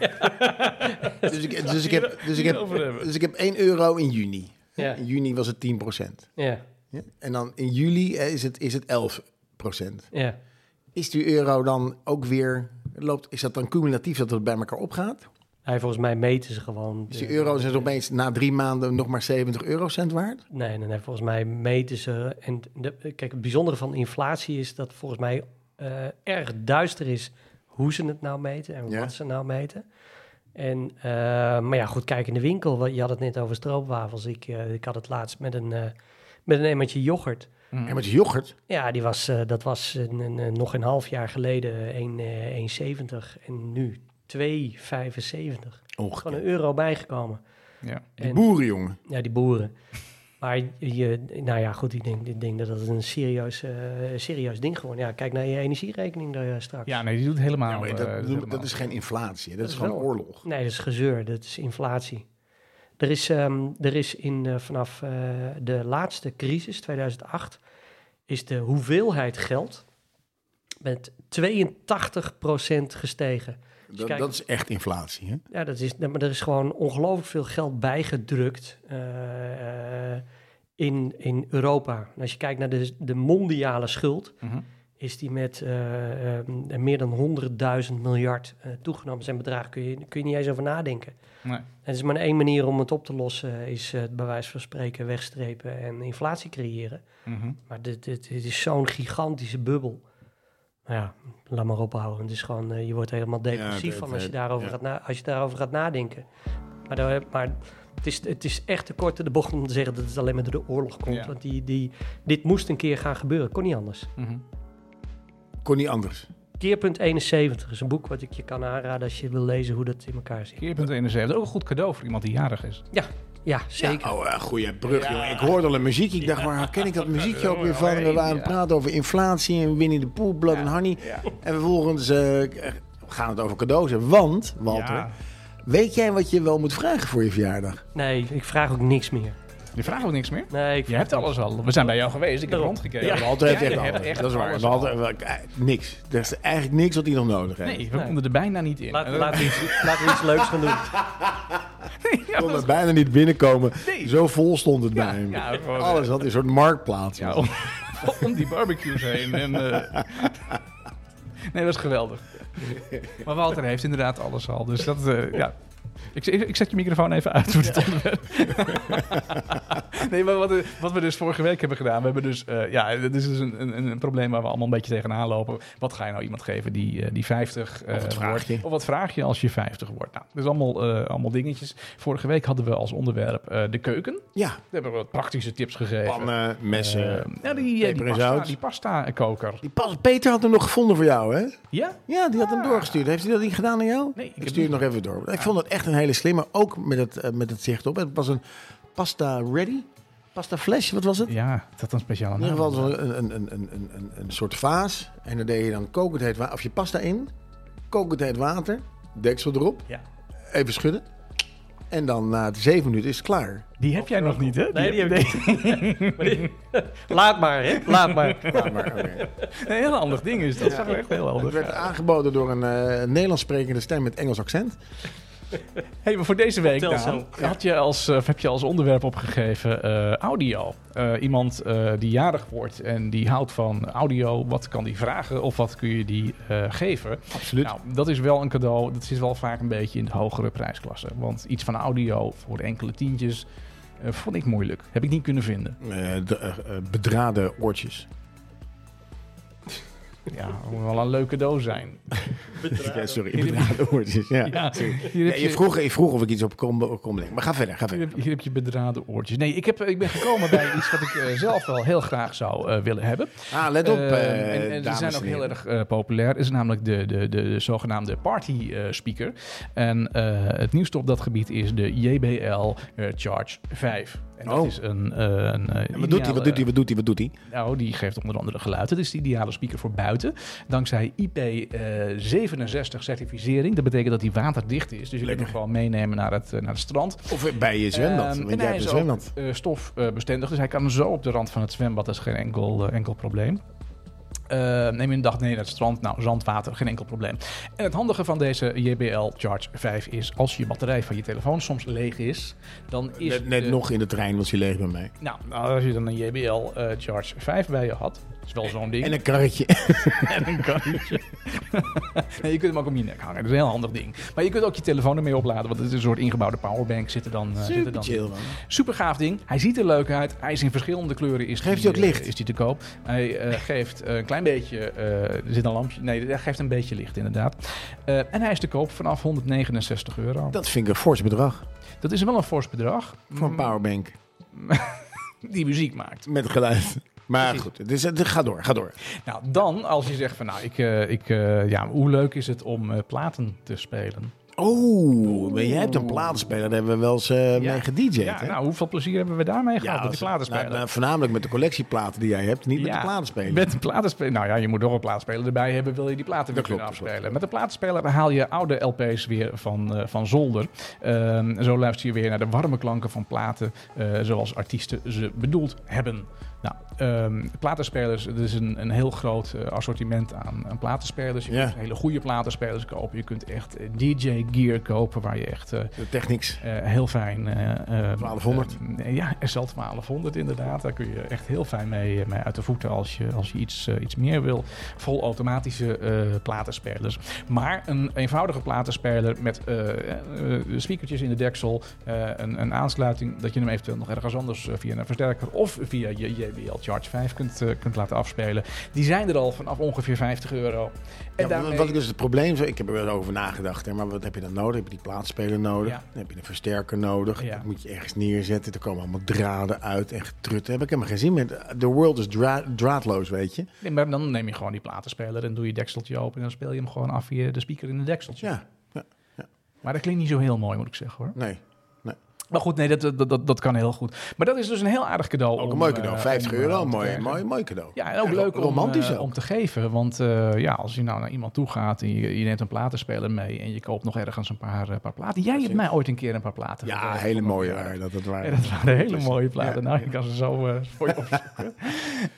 Dus ik, dus ik, heb, dus ik, heb, dus ik heb 1 euro in juni. Ja. In juni was het 10 procent. Ja, Ja? En dan in juli eh, is het, is het 11 procent. ja. Is die euro dan ook weer... Loopt, is dat dan cumulatief dat het bij elkaar opgaat? Hij, volgens mij meten ze gewoon... Is die de- euro is opeens na drie maanden nog maar 70 eurocent waard? Nee, nee, nee, volgens mij meten ze... En de, kijk, het bijzondere van inflatie is dat volgens mij eh, erg duister is hoe ze het nou meten en Ja. wat ze nou meten. En, eh, maar ja, goed, kijk in de winkel. Je had het net over stroopwafels. Ik, eh, ik had het laatst met een, eh met een emmertje yoghurt. Mm. En met je yoghurt. Ja, die was, eh, dat was een, een- een- nog een half jaar geleden 1, eh, 1,70 en nu 2,75. Gewoon Ongekend. een euro bijgekomen. Ja. Die En- boeren, jongen. Ja, die boeren. Maar je, nou ja, goed, ik denk, ik denk dat dat een serieus, eh, serieus ding gewoon. Ja, kijk naar je energierekening daar eh, straks. ja, nee, die doet helemaal... Ja, maar eh, dat, dat, is geen inflatie. Dat, Dat is gewoon wel- oorlog. Nee, dat is gezeur, dat is inflatie. Er is, ehm, er is in, eh, vanaf eh, de laatste crisis, 2008, is de hoeveelheid geld met 82% gestegen. Dat, kijk- dat is echt inflatie. Hè? Ja, dat is, maar er is gewoon ongelooflijk veel geld bijgedrukt eh, in, in Europa. En als je kijkt naar de, de mondiale schuld, Mhm. is die met eh, eh, meer dan 100.000 miljard toegenomen. Zijn bedrag kun je, kun je niet eens over nadenken. Nee. En is maar één manier om het op te lossen, is het bij wijze van spreken wegstrepen en inflatie creëren. Mhm. Maar dit, dit, dit is zo'n gigantische bubbel. Nou ja, laat maar ophouden. Het is gewoon, eh, je wordt helemaal depressief van als je, daarover ja. gaat na, als je daarover gaat nadenken. Maar, daar- maar het, is, het is echt te kort de bocht om te zeggen dat het alleen maar door de oorlog komt. Ja. Want die, die, dit moest een keer gaan gebeuren. Kon niet anders. Mhm. Kon niet anders. Keerpunt 71 is een boek wat ik je kan aanraden als je wil lezen hoe dat in elkaar zit. Keerpunt 71. Ook een goed cadeau voor iemand die jarig is. Ja, zeker. Ja, oh, uh, goeie brug, jongen. Ik hoorde al een muziek. Ik dacht, waar ken ik dat muziekje ook weer van? We waren aan het praten over inflatie en Winnie de Pooh, Blood and Honey. En vervolgens eh, we gaan het over cadeaus hebben. Want, Walter, Ja. weet jij wat je wel moet vragen voor je verjaardag? Nee, ik vraag ook niks meer. Je vraagt ook niks meer? Nee, ik Je hebt alles al. We zijn bij jou geweest. Ik heb rondgekeken. Ja. Heeft Ja, echt alles. echt Dat is waar. al. wel, eh, niks. Er is eigenlijk niks wat hij nog nodig heeft. Nee, we Nee. konden er bijna niet in. Laat, En- laten, we iets, laten we iets leuks gaan doen. Ik kon er bijna niet binnenkomen. Nee. Zo vol stond het Ja, bij hem. Alles had een soort marktplaats. Ja, om, om die barbecues heen. En, eh, nee, dat is geweldig. Maar Walter heeft inderdaad alles al. Dus dat, eh, ja. Ik, ik, ik zet je microfoon even uit voor dit onderwerp. nee, maar wat, wat we dus vorige week hebben gedaan. We hebben dus, eh, ja, dit is dus een, een, een probleem waar we allemaal een beetje tegenaan lopen. Wat ga je nou iemand geven die, eh, die 50 eh, Of wat vraag wordt? je? Of wat vraag je als je 50 wordt? Nou, dat is allemaal, allemaal dingetjes. Vorige week hadden we als onderwerp de keuken. Ja, Daar hebben we wat praktische tips gegeven. pannen, messen. Ja, die, die pasta, die pasta koker. Die pas, Peter had hem nog gevonden voor jou, hè? Ja? Ja, die had hem doorgestuurd. Heeft hij dat niet gedaan aan jou? Nee, ik ik stuur het nog even door. Ik vond het echt een hele slimme, ook met het, eh, met het zicht op. Het was een pasta ready, pasta flash, wat was het? Ja, dat had een speciale In ieder geval een, een, een, een, een, een, een soort vaas. En daar deed je dan kokend heet water, of je pasta in, kokend heet water, deksel erop, Ja. even schudden. En dan na zeven minuten is het klaar. Die heb jij nog niet, hè? Nee, die heb ik die- Laat maar, hè? Laat maar. Ja, maar. Een heel handig ding is dat. Zag er echt heel Het werd aangeboden door een eh, Nederlands sprekende stem met Engels accent. Hey, maar voor deze week zo. had je als, eh, heb je als onderwerp opgegeven eh, audio. Eh, iemand eh, die jarig wordt en die houdt van audio. Wat kan die vragen of wat kun je die eh, geven? Absoluut. Nou, dat is wel een cadeau. Dat is wel vaak een beetje in de hogere prijsklasse. Want iets van audio voor enkele tientjes eh, vond ik moeilijk. Heb ik niet kunnen vinden. De, bedraden oortjes. Ja, moet wel een leuk cadeau zijn. Ja, sorry, bedraden oortjes. Ja. Ja, hier Ja, je, vroeg, je vroeg of ik iets op kon, kon bedenken. Maar ga verder, ga Hier verder. heb, hier heb je bedraden oortjes. Nee, ik, heb, ik ben gekomen bij iets wat ik eh, zelf wel heel graag zou eh, willen hebben. Ah, let op, Eh, en, dames zijn ook heel erg eh, populair. Is namelijk de, de, de, de zogenaamde party eh, speaker. En eh, het nieuwste op dat gebied is de JBL eh, Charge 5. En dat Oh. is een, eh, een eh, En Wat doet hij, wat doet hij, wat doet hij, wat doet hij? Nou, die geeft onder andere geluid. Het is de ideale speaker voor buiten. Dankzij IP67 certificering. Dat betekent dat hij waterdicht is. Dus je kunt hem gewoon meenemen naar het, eh, naar het strand. Of bij je zwembad, Ehm, want en jij hebt een is ook zwembad. eh, stofbestendig, dus hij kan zo op de rand van het zwembad. Dat is geen enkel, eh, enkel probleem. Eh, neem je een dag mee naar het strand, nou, zandwater, geen enkel probleem. En het handige van deze JBL Charge 5 is, als je batterij van je telefoon soms leeg is, dan is... Net, net de- nog in de trein was hij leeg bij mij. Nou, als je dan een JBL eh, Charge 5 bij je had, is wel zo'n ding. En een karretje. en een karretje. je kunt hem ook om je nek hangen. Dat is een heel handig ding. Maar je kunt ook je telefoon ermee opladen, want het is een soort ingebouwde powerbank. Zit er dan, uh, zit er Super dan chill, man. Super gaaf ding. Hij ziet er leuk uit. Hij is in verschillende kleuren. Is Geeft hij ook licht? eh, is die te koop. Hij eh, geeft een klein beetje... eh, er zit een lampje... Nee, hij geeft een beetje licht inderdaad. Eh, en hij is te koop vanaf 169 euro. Dat, Dat vind ik een fors bedrag is wel een fors bedrag. voor een Mm, powerbank. Die muziek maakt. Met geluid. Maar Precies. goed, dus, het ga door, ga door. Nou, dan als je zegt van... Nou, ik, eh, ik, eh, ja, hoe leuk is het om eh, platen te spelen? Oh, maar jij hebt een platenspeler, daar hebben we wel eens eh, Ja. mee gedj'd. Ja, hè? nou, hoeveel plezier hebben we daarmee gehad met die platenspeler? nou, nou, voornamelijk met de collectieplaten die jij hebt, niet met de platenspeler. Met een platenspeler. Nou ja, je moet toch een platenspeler erbij hebben, wil je die platen weer kunnen klopt, afspelen. Met een platenspeler haal je oude LP's weer van, eh, van zolder. Ehm, zo luister je weer naar de warme klanken van platen, eh, zoals artiesten ze bedoeld hebben. Nou, ehm, platenspelers, het is een, een heel groot assortiment aan, aan platenspelers. Je kunt hele goede platenspelers kopen. Je kunt echt eh, DJ-gear kopen, waar je echt eh, De Technics. eh, heel fijn. eh, eh, 1200. eh, ja, SL 1200 inderdaad. Daar kun je echt heel fijn mee, mee uit de voeten als je, als je iets, iets meer wil. Vol automatische platenspelers. Maar een eenvoudige platenspeler met speakertjes in de deksel. een, een aansluiting dat je hem eventueel nog ergens anders via een versterker of via je JBL Charge 5 kunt, kunt laten afspelen. Die zijn er al vanaf ongeveer 50 euro. En Ja, daarmee- Wat is dus het probleem? Zo, Ik heb er wel over nagedacht. Hè, maar wat heb je dan nodig? Heb je die plaatspeler nodig? Ja. Dan heb je een versterker nodig. Ja. Dat moet je ergens neerzetten. Er komen allemaal draden uit en getrutten. Heb ik helemaal geen zin meer. The world is dra- draadloos, weet je. Nee, maar dan neem je gewoon die platenspeler en doe je dekseltje open en dan speel je hem gewoon af via de speaker in de dekseltje. Ja, Maar dat klinkt niet zo heel mooi, moet ik zeggen hoor. nee. Maar goed, nee, dat, dat, dat, dat kan heel goed. Maar dat is dus een heel aardig cadeau. Ook om, een mooi cadeau. eh, 50 om, euro, eh, om mooi, mooi, mooi cadeau. Ja, en ook Ja, leuk om, romantisch eh, om te geven. Want eh, ja, als je nou naar iemand toe gaat en je, je neemt een platenspeler mee en je koopt nog ergens een paar, eh, paar platen. Jij hebt mij ooit een keer een paar platen Ja, hele mooie Ja, dat. dat waren. Ja, dat waren hele mooie platen. Nou, je kan ze zo eh, voor je opzoeken.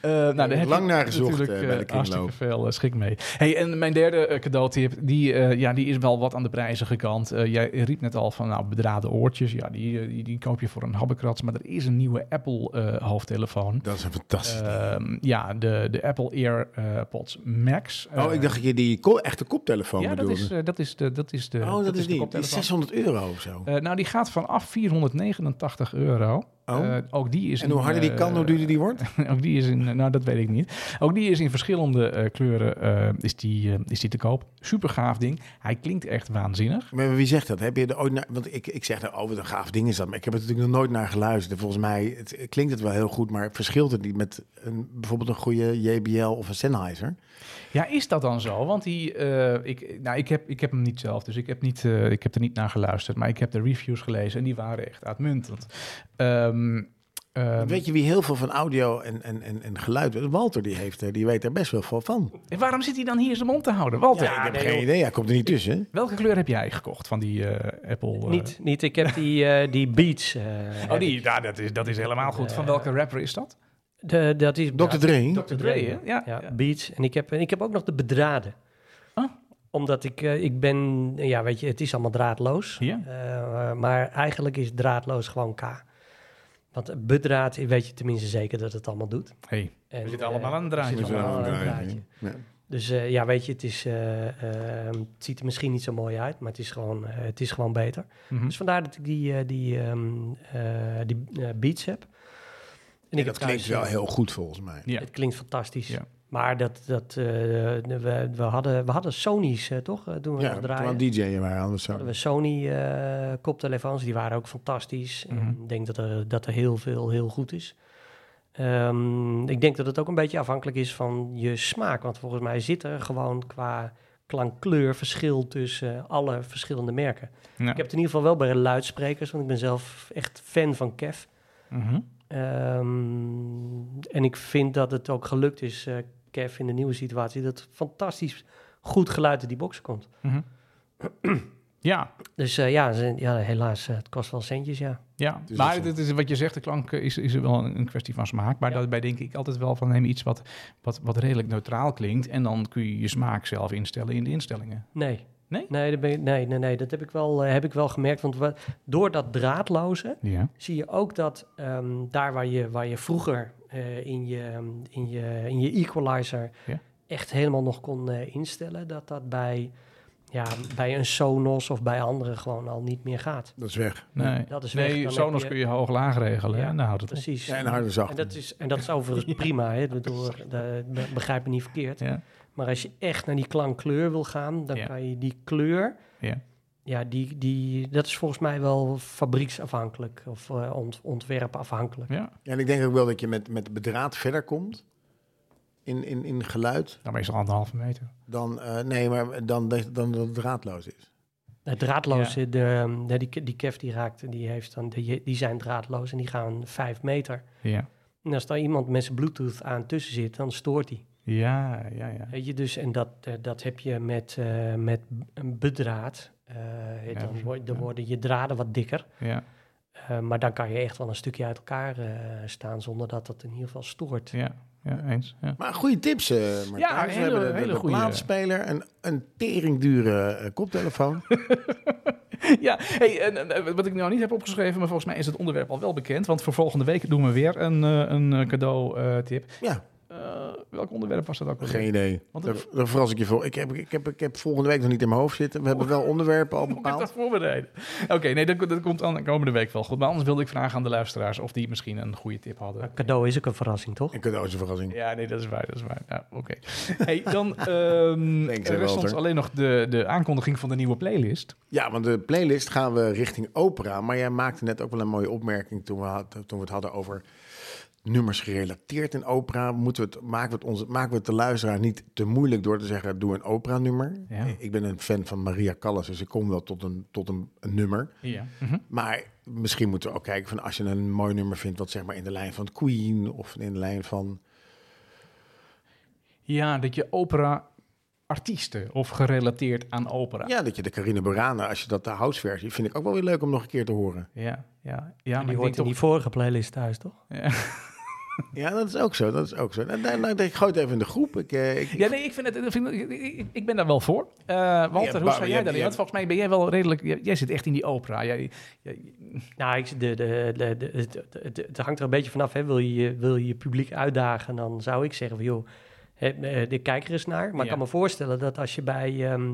Eh nou, daar heb lang naar gezocht, natuurlijk, eh, bij de eh, hartstikke veel eh, schik mee. Hey, en mijn derde eh, cadeautip, die, eh, ja, die is wel wat aan de prijzige kant. Eh, jij riep net al van nou, bedraden oortjes. Ja, die, die, die koop je voor een habbekrats. Maar er is een nieuwe Apple eh, hoofdtelefoon. Dat is een fantastisch ding. Ehm, ja, de, de Apple AirPods Max. Oh, Eh, ik dacht dat je die ko- echte koptelefoon ja, dat bedoelde. is, eh, dat is de, dat is de. oh, dat, is de die. Die is koptelefoon. 600 euro of zo. Nou, die gaat vanaf 489 euro. Oh. Eh, ook die is en hoe harder die eh, kan, hoe duurder die wordt? ook die is in, eh, nou dat weet ik niet. Ook die is in verschillende eh, kleuren eh, is, die, eh, is die te koop. Super gaaf ding. Hij klinkt echt waanzinnig. Maar wie zegt dat? Heb je er ooit naar... Want ik, ik zeg, nou, oh, wat een gaaf ding is dat. Maar ik heb er natuurlijk nog nooit naar geluisterd. En Volgens mij het, klinkt het wel heel goed, maar verschilt het niet met een, bijvoorbeeld een goede JBL of een Sennheiser? Ja, is dat dan zo? Want die, eh, ik, nou, ik, heb, ik heb hem niet zelf, dus ik heb, niet, eh, ik heb er niet naar geluisterd. Maar ik heb de reviews gelezen en die waren echt uitmuntend. Ehm, ehm, Weet je wie heel veel van audio en, en, en, en geluid weet? Walter die heeft, eh, die weet er best wel veel van. en waarom zit hij dan hier zijn mond te houden? Walter, Ja, ik heb nee, geen joh. idee. Hij komt er niet tussen. welke kleur heb jij gekocht van die eh, Apple? eh? Niet, niet, ik heb die, die Beats. eh, Oh, die, ja, dat, is, dat is helemaal goed. Van welke rapper is dat? De, dat is Dr. Dre. Dr. Dre? Ja, Ja, ja. Beats. En ik heb, en ik heb ook nog de bedraden. Oh. Omdat ik, eh, ik ben, ja, weet je, het is allemaal draadloos. Ja. Eh, maar eigenlijk is draadloos gewoon K. Want bedraad, weet je tenminste zeker dat het allemaal doet. Hey, En, we zitten eh, allemaal aan een draadje. we zitten van. allemaal aan een draadje. draadje. Ja. Dus eh, ja, weet je, het, is, eh, eh, het ziet er misschien niet zo mooi uit, maar het is gewoon, eh, het is gewoon beter. Mhm. Dus vandaar dat ik die, eh, die, ehm, eh, die eh, Beats heb. En heb dat klinkt thuis, wel eh, heel goed volgens mij. Ja. Het klinkt fantastisch. Ja. Maar dat, dat, eh, we, we, hadden, we hadden Sony's, eh, toch? Toen we Ja, draaien. we DJ'en waren anders zo. hadden we Sony eh, koptelefoons, die waren ook fantastisch. En Mhm. Ik denk dat er, dat er heel veel heel goed is. Ehm, ik denk dat het ook een beetje afhankelijk is van je smaak. Want volgens mij zit er gewoon qua klankkleur verschil tussen alle verschillende merken. Ja. Ik heb het in ieder geval wel bij luidsprekers, want ik ben zelf echt fan van Kev. Mhm. Ehm, en ik vind dat het ook gelukt is, eh Kev, in de nieuwe situatie, dat fantastisch goed geluid uit die box komt. Mhm. ja, Dus eh, ja, ja, helaas, eh, het kost wel centjes, ja. ja. Dus maar dat is- dit is, wat je zegt, de klank is, is wel een kwestie van smaak. Maar Ja. daarbij denk ik altijd wel van neem iets wat, wat, wat redelijk neutraal klinkt. En dan kun je je smaak zelf instellen in de instellingen. Nee. Nee? Nee, dat, ben ik- nee, nee, nee, dat heb ik wel, eh, heb ik wel gemerkt. Want we, door dat draadloze Ja. zie je ook dat ehm, daar waar je, waar je vroeger eh, in, je, in, je, in je equalizer Ja. echt helemaal nog kon eh, instellen, dat dat bij, ja, bij een Sonos of bij anderen gewoon al niet meer gaat. Dat is weg. Nee, Dat is weg. nee Sonos je- kun je hoog-laag regelen. Ja, Ja, nou houdt het op. Precies. Ja, en harde zacht. En dat is, en dat is overigens prima, hè? Bedoel, begrijp me niet verkeerd. Ja, Maar als je echt naar die klankkleur wil gaan, dan Ja. kan je die kleur, ja. ja, die, die, dat is volgens mij wel fabrieksafhankelijk of eh, ont, ontwerpafhankelijk. ja. Ja, en ik denk ook wel dat je met, met bedraad verder komt in, in, in geluid Dan meestal anderhalve meter. dan, eh, nee, maar dan, dan, dan dat het draadloos is. Het draadloze, de, de, die, die Kev die raakt, die, heeft dan, die, die zijn draadloos en die gaan vijf meter. Ja. En als daar iemand met zijn bluetooth aan tussen zit, dan stoort hij. Ja, ja, ja. Weet je, dus, en dat, eh, dat heb je met, eh, met een bedraad. Eh, Ja, dan, word- dan ja. worden je draden wat dikker. Ja, Eh, maar dan kan je echt wel een stukje uit elkaar eh, staan zonder dat dat in ieder geval stoort. ja, ja eens. Ja. Maar goede tips, eh Martijn. Ja, Dus hele- we hebben de, de, hele de goeie. plaatspeler, een, een teringdure koptelefoon. Ja, hey, en, en, wat ik nou niet heb opgeschreven, maar volgens mij is het onderwerp al wel bekend. Want voor volgende week doen we weer een, eh, een cadeau-tip. ja, welk onderwerp was dat ook? alweer? geen idee. Want Daar, het- daar verras ik je voor. Ik heb, ik, heb, ik heb volgende week nog niet in mijn hoofd zitten. We hebben wel onderwerpen al bepaald. dat voorbereiden? Oké, nee, dat, dat komt dan de komende week wel goed. Maar anders wilde ik vragen aan de luisteraars of die misschien een goede tip hadden. Een cadeau is ook een verrassing, toch? Een cadeau is een verrassing. Ja, nee, dat is waar, dat is waar. Ja, oké. Hey, dan ehm Thanks, er rest ons alleen nog de, de aankondiging van de nieuwe playlist. Ja, want de playlist gaan we richting opera. Maar jij maakte net ook wel een mooie opmerking toen we, had, toen we het hadden over nummers gerelateerd in opera. Moeten we het, maken, we het onze, maken we het de luisteraar niet te moeilijk door te zeggen, doe een opera-nummer. Ja. Ik ben een fan van Maria Callas, dus ik kom wel tot een, tot een, een nummer. Ja. Maar misschien moeten we ook kijken van als je een mooi nummer vindt, wat zeg maar in de lijn van Queen of in de lijn van... ja, dat je opera artiesten of gerelateerd aan opera. Ja, dat je de Carine Burana, als je dat de house-versie, vind ik ook wel weer leuk om nog een keer te horen. ja, ja. ja die maar ik hoort denk in die vorige playlist thuis, toch? Ja. Ja, dat is ook zo, dat is ook zo. Nou, nou, nou, ik gooi het even in de groep. Ik, eh, ik, Ja, nee, ik, vind het, ik, vind het- ik, ik- ik ben daar wel voor. Eh, Walter, Ja, hoe maar sta je jij hebt- daarin? je Want volgens mij ben jij wel redelijk... Jij, jij zit echt in die opera. Jij, jij- Nou, ik, de, de, de, de, het- het- het hangt er een beetje vanaf. Hè. Wil, je, je- wil je je publiek uitdagen, dan zou ik zeggen van joh, hè, eh, de kijker eens naar. Maar Ja. ik kan me voorstellen dat als je bij ehm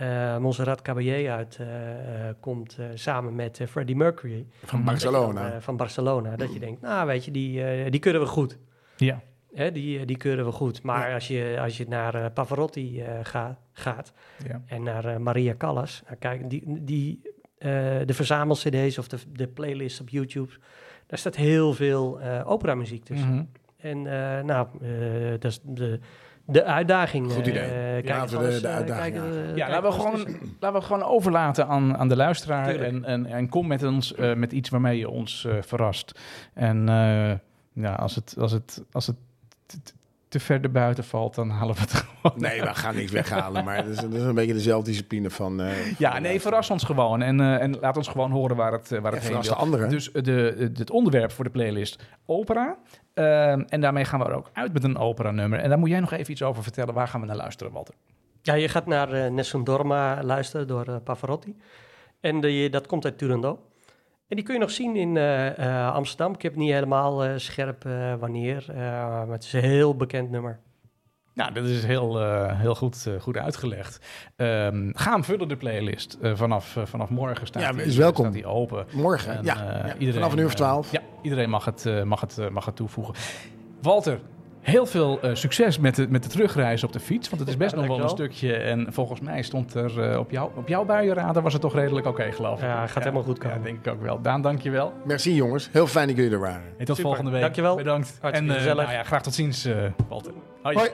eh Montserrat Caballé uitkomt eh samen met eh, Freddie Mercury van dan, Barcelona. eh, van Barcelona, dat je denkt, nou weet je, die, eh, die kunnen we goed. ja. Hè, die, eh, die keuren we goed. Maar Ja. als, je, als je naar eh, Pavarotti eh, ga- gaat Ja. en naar eh, Maria Callas, nou, kijk, die, die, eh, de verzamel-cd's of de, de playlist op YouTube, daar staat heel veel eh operamuziek tussen. Mhm. En eh, nou, eh, dat is de, de uitdaging. Goed eh, idee. Laten we gewoon de- de eh, uitdaging kijken, Ja, laten we, gewoon tussen. laten we gewoon overlaten aan, aan de luisteraar. En, en, en kom met ons eh, met iets waarmee je ons eh, verrast. En eh, ja, als het, als het, als het te, ver erbuiten valt, dan halen we het gewoon. Nee, we gaan niks weghalen, maar dat is, dat is een beetje dezelfde discipline van... eh, Ja, van- nee, verras ons gewoon. En, eh, en laat ons gewoon horen waar het, waar het heen wil. de anderen. Dus de, de- het onderwerp voor de playlist opera. Ehm, en daarmee gaan we er ook uit met een opera-nummer. En daar moet jij nog even iets over vertellen. Waar gaan we naar luisteren, Walter? Ja, je gaat naar eh, Nessun Dorma luisteren door eh, Pavarotti. En dat komt uit Turandot. En die kun je nog zien in eh, Amsterdam. Ik heb niet helemaal scherp wanneer, maar het is een heel bekend nummer. Nou, dat is heel, eh, heel goed, eh, goed uitgelegd. Ehm, ga hem vullen, de playlist. Eh, vanaf, vanaf morgen staat Ja, die, is welkom. staat die open. Morgen, En, ja. ja. iedereen, Vanaf een uur of twaalf. ja, iedereen mag het, eh, mag het, mag het toevoegen. Walter, heel veel eh, succes met de, met de terugreis op de fiets. Want het is best Ja, nog wel een dankjewel. stukje. En volgens mij stond er op, jou, op jouw buienradar was het toch redelijk oké, geloof ik. Ja, gaat helemaal goed komen. Ja, denk ik ook wel. Daan, dank je wel. Merci jongens, heel fijn dat jullie er waren. En tot Super. volgende week. Dankjewel. Bedankt. Hartstikke en eh, gezellig. nou ja, graag tot ziens, eh, Walter. Hoi. Hoi.